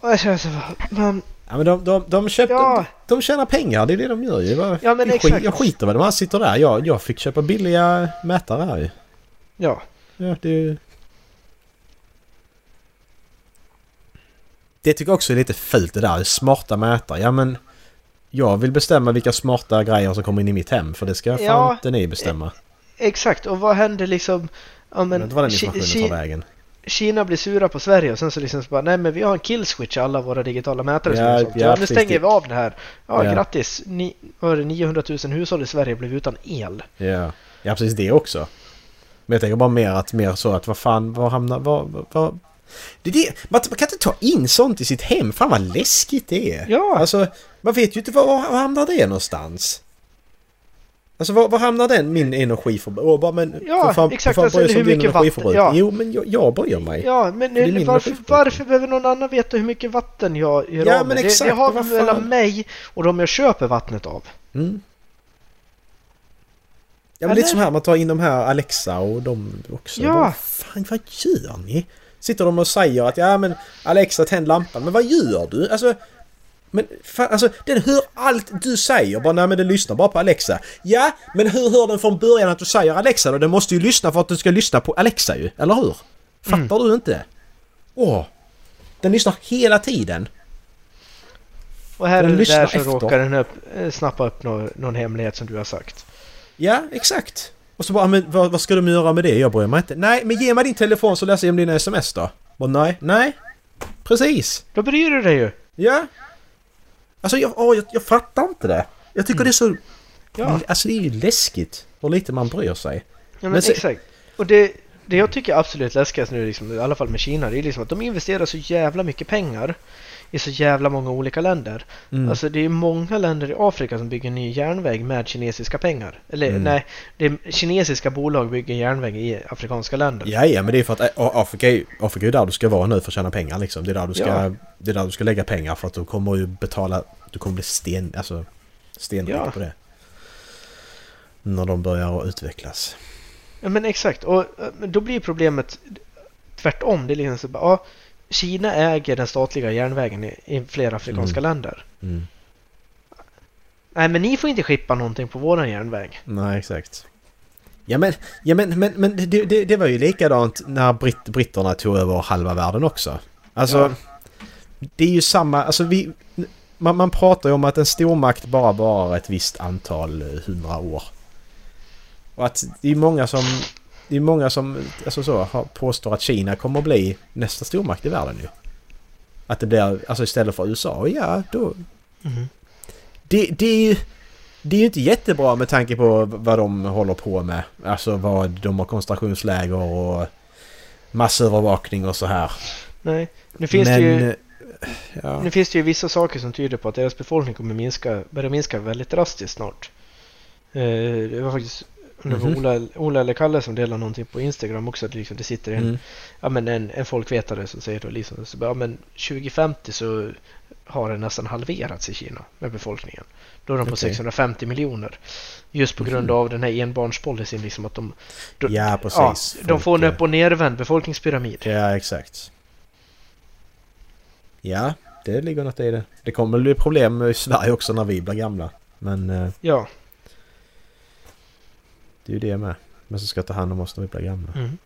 Och jag känner så här, men Ja, men de, de, de, köpte, Ja. de, de tjänar pengar, det är det de gör ju. Vad- Ja, men jag, skit, exakt. jag skiter vad de här sitter där. Jag, jag fick köpa billiga mätare här ju. Ja. Ja, det... Det tycker jag också är lite fult det där. Smarta mätare. Ja men... Jag vill bestämma vilka smarta grejer som kommer in i mitt hem. För det ska fan Ja, inte ni bestämma. Exakt, och vad händer liksom... Ja, Men, men, inte var den informationen tar vägen. Kina blir sura på Sverige och sen så liksom så bara nej men vi har en killswitch i alla våra digitala mätare som Ja, har sålt. ja, ja, nu stänger det- vi av det här. Ja, Ja. grattis! Ni, vad var det, 900 000 hushåll i Sverige blev utan el. Ja. ja, precis det också. Men jag tänker bara mer att mer så att vad fan, var hamnar... Var, var... Det är det. Man, man kan inte ta in sånt i sitt hem. Fan vad läskigt det är. Ja. Alltså, man vet ju inte var, var hamnar det någonstans. Alltså var, var hamnar den, min energiförbrukning? Bara men... Ja, fan, exakt, fan alltså, hur mycket vatten- ja. Jo, men jag, jag bryr mig. Ja, men min varför, varför behöver någon annan veta hur mycket vatten jag gör Ja, av men med? Det, exakt, det har vi mellan mig och de jag köper vattnet av. Mm. Ja, men Eller? lite som här, man tar in de här Alexa och de också. Ja. Vad fan, vad gör ni? Sitter de och säger att ja men Alexa tänd lampan. Men vad gör du? Alltså... Men fan, alltså den hör allt du säger. Bara nej men den lyssnar bara på Alexa. Ja, men hur hör den från början att du säger Alexa då? Den måste ju lyssna för att du ska lyssna på Alexa ju. Eller hur? Fattar du inte? Åh! Den lyssnar hela tiden. Och här Den där så efter. råkar den upp, eh, snappa upp någon, någon hemlighet som du har sagt. Ja, exakt. Och så bara, men vad, vad ska de göra med det? Jag bryr mig inte. Nej, men ge mig din telefon så läser jag om dina sms då. Bara, nej, nej. Precis. Då bryr du dig ju! Ja. Alltså jag, åh, jag, jag fattar inte det. Jag tycker det är så... Ja. Alltså det är ju läskigt hur lite man bryr sig. Ja, men, Men så- exakt. Och det, det jag tycker är absolut läskigast nu, liksom, i alla fall med Kina, det är liksom att de investerar så jävla mycket pengar i så jävla många olika länder. Mm. Alltså det är många länder i Afrika som bygger ny järnväg med kinesiska pengar. Eller Mm. nej, det är kinesiska bolag bygger järnväg i afrikanska länder. Ja, ja, men det är för att ä, Afrika, är- Afrika är där du ska vara nu för att tjäna pengar liksom. Det är där du ska, Ja. det är där du ska lägga pengar för att du kommer ju betala... Du kommer bli sten... Alltså stenrik Ja. på det. När de börjar att utvecklas. Ja men exakt, och eh, då blir problemet tvärtom. Det är liksom så bara, ja, Kina äger den statliga järnvägen i, i flera afrikanska länder. Mm. Nej men ni får inte skippa någonting på våran järnväg. Nej, exakt. Ja men, ja, men, men, men det, det, det var ju likadant när britt, britterna tog över halva världen också. Alltså, Ja. det är ju samma, alltså vi... Man, man pratar ju om att en stormakt bara varar ett visst antal hundra år. Och att det är många som... Det är många som alltså så, påstår att Kina kommer att bli nästa stormakt i världen ju. Att det blir, alltså istället för USA, ja då, Mhm. det, det är ju... Det är ju inte jättebra med tanke på vad de håller på med. Alltså vad de har koncentrationsläger och massövervakning och så här. Nej, nu finns, Men... det ju, Ja. nu finns det ju vissa saker som tyder på att deras befolkning kommer minska, börja minska väldigt drastiskt snart. Eh, det var faktiskt om det var. Ola, Ola eller Kalle som delade någonting på Instagram också. Att liksom det sitter en, Mm. ja, men en, en folkvetare som säger då liksom, så ja, men 2050 så har det nästan halverats i Kina med befolkningen. Då är de på Okej. 650 miljoner. Just på grund Mhm. av den här enbarnspolicyn liksom att de, de, Ja, precis. de får en upp och nervänd befolkningspyramid. Ja, exakt. Ja, det ligger något i det. Det kommer bli problem i Sverige också när vi blir gamla. Men eh, Ja. Det är ju det med. Men så ska ta hand om oss när vi blir gamla. Mm.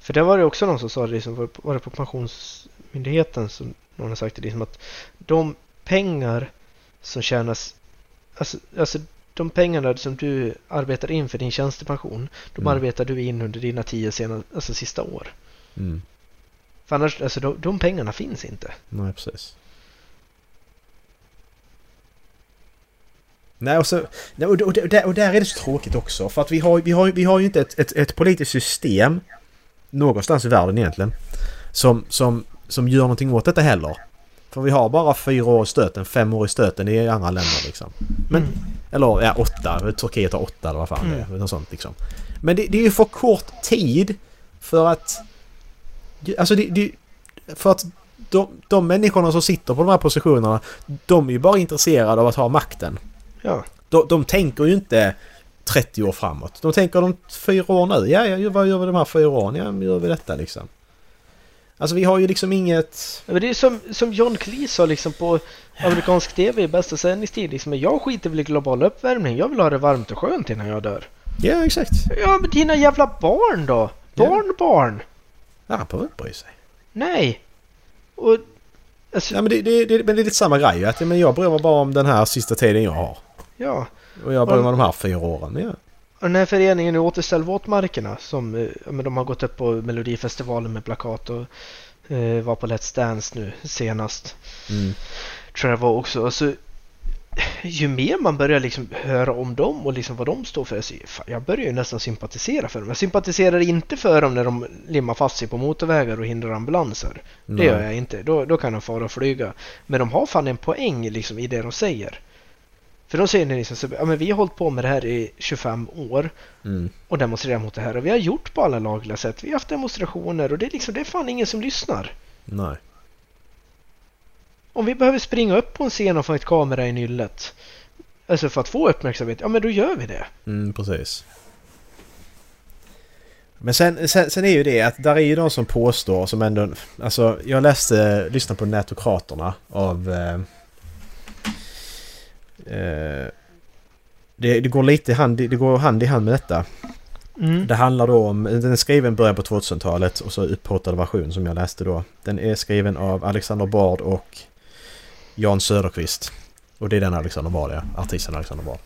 För det var det också någon som sa det, liksom, var det på- var det på Pensionsmyndigheten som någon har sagt det, liksom att de pengar som tjänas, alltså, alltså de pengarna som du arbetar in för din tjänstepension, de Mm. arbetar du in under dina tio sena, alltså sista år. Mm. För annars, alltså de, de pengarna finns inte. Nej, precis. Nej, och, så, och, och, där, och där är det så tråkigt också. För att vi har, vi har, vi har ju inte ett, ett, ett politiskt system någonstans i världen egentligen som, som, som gör någonting åt detta heller. För vi har bara fyra år i stöten, fem år i stöten i andra länder liksom. Men, Mm. Eller ja, åtta. Turkiet har åtta eller vad fan det Mm. är. Något sånt liksom. Men det, det är ju för kort tid för att... Alltså det, det, för att de, de människorna som sitter på de här positionerna, de är ju bara intresserade av att ha makten. Ja, De, de tänker ju inte 30 år framåt. De tänker de fyra år nu. Ja, ja, vad gör vi de här fyra åren? Ja, gör vi detta liksom. Alltså vi har ju liksom inget... men det är som, som John Cleese sa liksom på amerikansk tv i bästa sändningstid. Liksom, jag skiter väl i global uppvärmning. Jag vill ha det varmt och skönt innan jag dör. Ja, exakt. Ja, men dina jävla barn då? Ja. Barnbarn? Ja, han behöver inte bry sig. Nej. Och... Alltså, Ja, men det, det, det, men det är lite samma grej. Att, men jag bryr mig bara om den här sista tiden jag har. Ja. Och jag bryr mig de här fyra åren. Ja. Och den här föreningen nu Återställ våtmarkerna som eh, men de har gått upp på Melodifestivalen med plakat och eh, var på Let's Dance nu senast. Mm. Tror jag det var också. Alltså, ju mer man börjar liksom höra om dem och liksom vad de står för. Så, jag börjar ju nästan sympatisera för dem. Jag sympatiserar inte för dem när de limmar fast sig på motorvägar och hindrar ambulanser. Det Nej. gör jag inte. Då, då kan de fara och flyga. Men de har fan en poäng liksom i det de säger. För de säger liksom så, ja, men vi har hållit på med det här i 25 år Mm. och demonstrerar mot det här och vi har gjort på alla lagliga sätt. Vi har haft demonstrationer och det är liksom, det är fan ingen som lyssnar. Nej. Om vi behöver springa upp på en scen och få ett kamera i nyllet, alltså för att få uppmärksamhet, ja men då gör vi det. Mm, precis. Men sen, sen, sen är ju det att där är ju de som påstår som ändå... Alltså jag läste, lyssnade på Nätokraterna av... Eh, eh, det, det går lite hand, det går hand i hand med detta. Mm. Det handlar då om, den är skriven början på 2000-talet och så upphottad version som jag läste då. Den är skriven av Alexander Bard och Jan Söderqvist. Och det är den Alexander Bard ja, artisten Alexander Bard.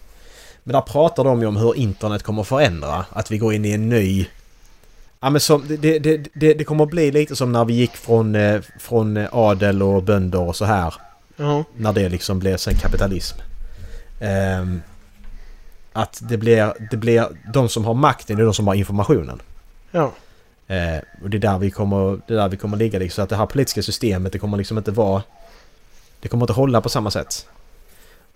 Men där pratar de ju om hur internet kommer förändra. Att vi går in i en ny... Ja men som, det, det, det, det kommer bli lite som när vi gick från, eh, från adel och bönder och så här. Ja. När det liksom blev sen kapitalism. Ehm, att det blir, det blir de som har makten, det är de som har informationen. Ja. Eh, och det är där vi kommer, det är där vi kommer ligga liksom. Så att det här politiska systemet, det kommer liksom inte vara... Det kommer inte hålla på samma sätt.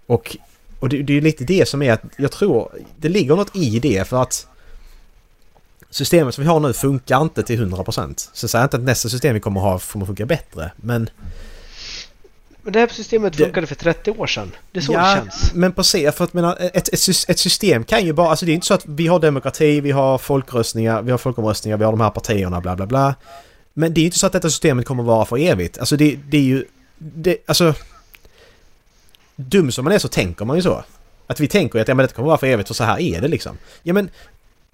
Och, och det, det är lite det som är att jag tror det ligger något i det för att systemet som vi har nu funkar inte till 100%. Så säger jag inte att nästa system vi kommer ha kommer funka bättre. Men Men det här systemet Det- funkade för 30 år sedan. Det är så det känns. men på se, för att menar, ett, ett, ett system kan ju bara, alltså det är inte så att vi har demokrati, vi har folkröstningar, vi har folkomröstningar, vi har de här partierna, bla bla bla. Men det är inte så att detta systemet kommer vara för evigt. Alltså det, det är ju, det, alltså... Dum som man är så tänker man ju så. Att vi tänker att ja, men detta kommer vara för evigt och så här är det liksom. Ja men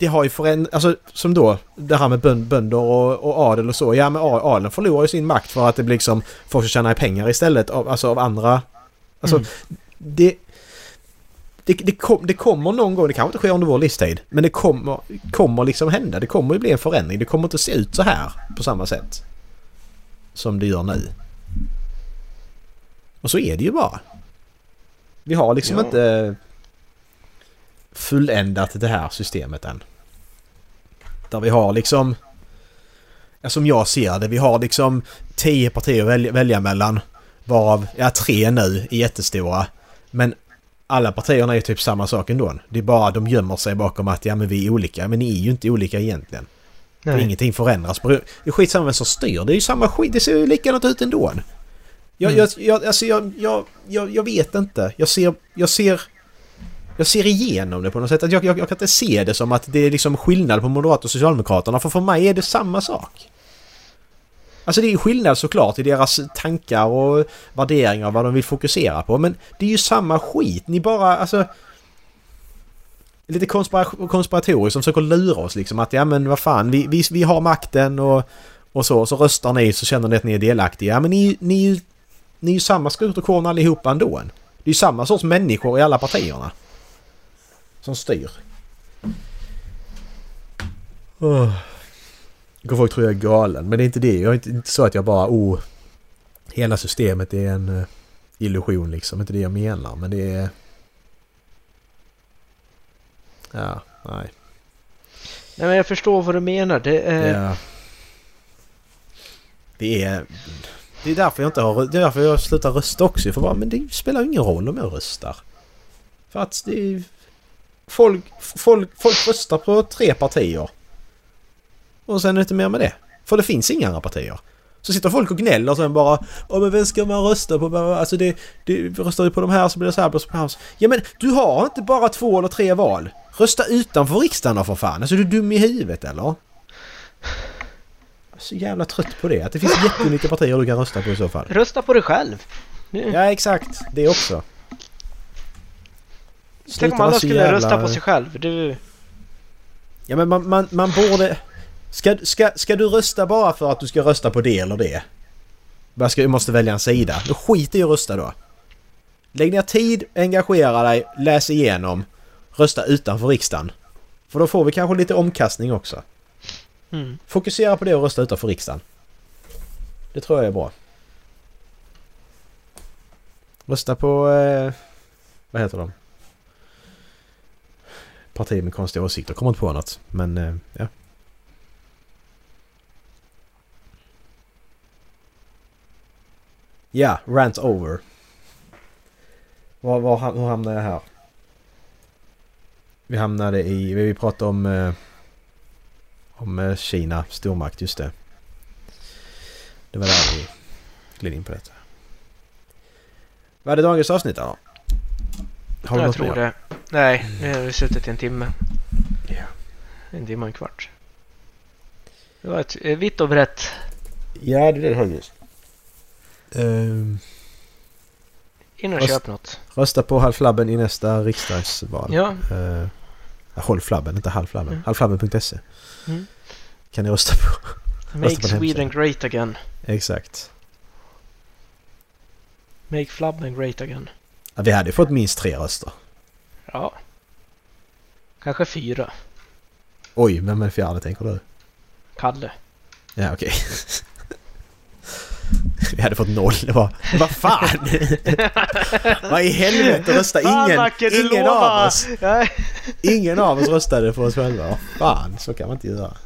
det har ju förändrats, alltså som då det här med bön- bönder och, och adel och så. Ja men adeln förlorar ju sin makt för att det blir liksom folk som tjänar pengar istället av, alltså av andra. Alltså Mm. det, det, det, kom, det kommer någon gång, det kanske inte sker under vår livstid, men det kommer, kommer liksom hända. Det kommer ju bli en förändring. Det kommer inte se ut så här på samma sätt som det gör nu. Och så är det ju bara. Vi har liksom Ja. inte fulländat det här systemet än. Där vi har liksom... Ja, som jag ser det, vi har liksom tio partier att välja, välja mellan. Varav, ja tre nu är jättestora. Men alla partierna är typ samma sak ändå. Det är bara de gömmer sig bakom att ja men vi är olika. Men ni är ju inte olika egentligen. För Nej. ingenting förändras. Det är skitsamma vem som styr. Det är ju samma skit. Det ser ju likadant ut ändå. Jag, Mm. jag, jag, alltså jag, jag, jag, jag vet inte. Jag ser, jag ser... Jag ser igenom det på något sätt. Att Jag, jag, jag kan inte se det som att det är liksom skillnad på Moderaterna och Socialdemokraterna. För för mig är det samma sak. Alltså det är skillnad såklart i deras tankar och värderingar och vad de vill fokusera på. Men det är ju samma skit. Ni bara, alltså... Lite konspira- konspiratoriskt som försöker lura oss liksom att ja men vad fan vi, vi, vi har makten och, och så. Så röstar ni så känner ni att ni är delaktiga. Ja men ni, ni, är ju- ni är ju samma skrot och korn allihopa ändå. Det är ju samma sorts människor i alla partierna. Som styr. Oh. Folk tror jag är galen men det är inte det. Jag är inte, inte så att jag bara oh Hela systemet är en uh, illusion liksom. Inte det jag menar men det är... Ja, nej. Nej, men jag förstår vad du menar. Det är... Ja. Det är... Det är därför jag inte har... Det är därför jag slutar rösta också. För bara, men det spelar ingen roll om jag röstar. För att det är... Folk, folk, folk röstar på tre partier. Och sen är det inte mer med det. För det finns inga andra partier. Så sitter folk och gnäller och sen bara Åh men vem ska man rösta på? Alltså det... det röstar du på de här så blir det så här, blir det så här. Ja men du har inte bara två eller tre val. Rösta utanför riksdagen då för fan. Alltså är du dum i huvudet eller? Jag är så jävla trött på det. Att det finns jättemycket partier du kan rösta på i så fall. Rösta på dig själv. Nu. Ja exakt. Det också. Tänk om alla skulle jävla- rösta på sig själv. Du... Ja men man, man, man borde... Ska, ska, ska du rösta bara för att du ska rösta på det eller det? Bara ska, du måste välja en sida. Då skit i att rösta då. Lägg ner tid, engagera dig, läs igenom. Rösta utanför riksdagen. För då får vi kanske lite omkastning också. Mm. Fokusera på det och rösta utanför riksdagen. Det tror jag är bra. Rösta på... Eh, vad heter de? Partier med konstiga åsikter. Kommer inte på något. Men eh, ja. Ja, rant over. Var, var, hur hamnade jag här? Vi hamnade i... Vi pratade om... Eh, om eh, Kina, stormakt, just det. Det var där vi gled in på detta. Vad är det dagens avsnitt då? Har du jag något tror mer? det. Nej, nu har vi suttit i en timme. Ja. En timme och en kvart. Det var ett eh, vitt och brett. Ja, det är det har just. Ehm, In och Röst- köp något. rösta på halvflabben i nästa riksdagsval. Ja, Uh, håll flabben, inte halvflabben. Mm. Halvflabben.se. Mm. Kan ni rösta på. Make på den Sweden great again. Exakt. Make flabben great again. Ja, vi hade fått minst tre röster. Ja. Kanske fyra. Oj, vem är fjärde tänker du? Kalle. Ja, okej. vi hade fått noll. Det var... Vad fan! Vad i helvete rösta Fan, ingen, Macke, ingen av oss. Ingen av oss röstade för oss själva. Fan, så kan man inte göra.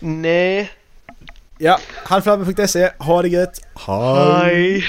Nej. Ja, halvflabben.se. Ha det gött. Hej! Hej.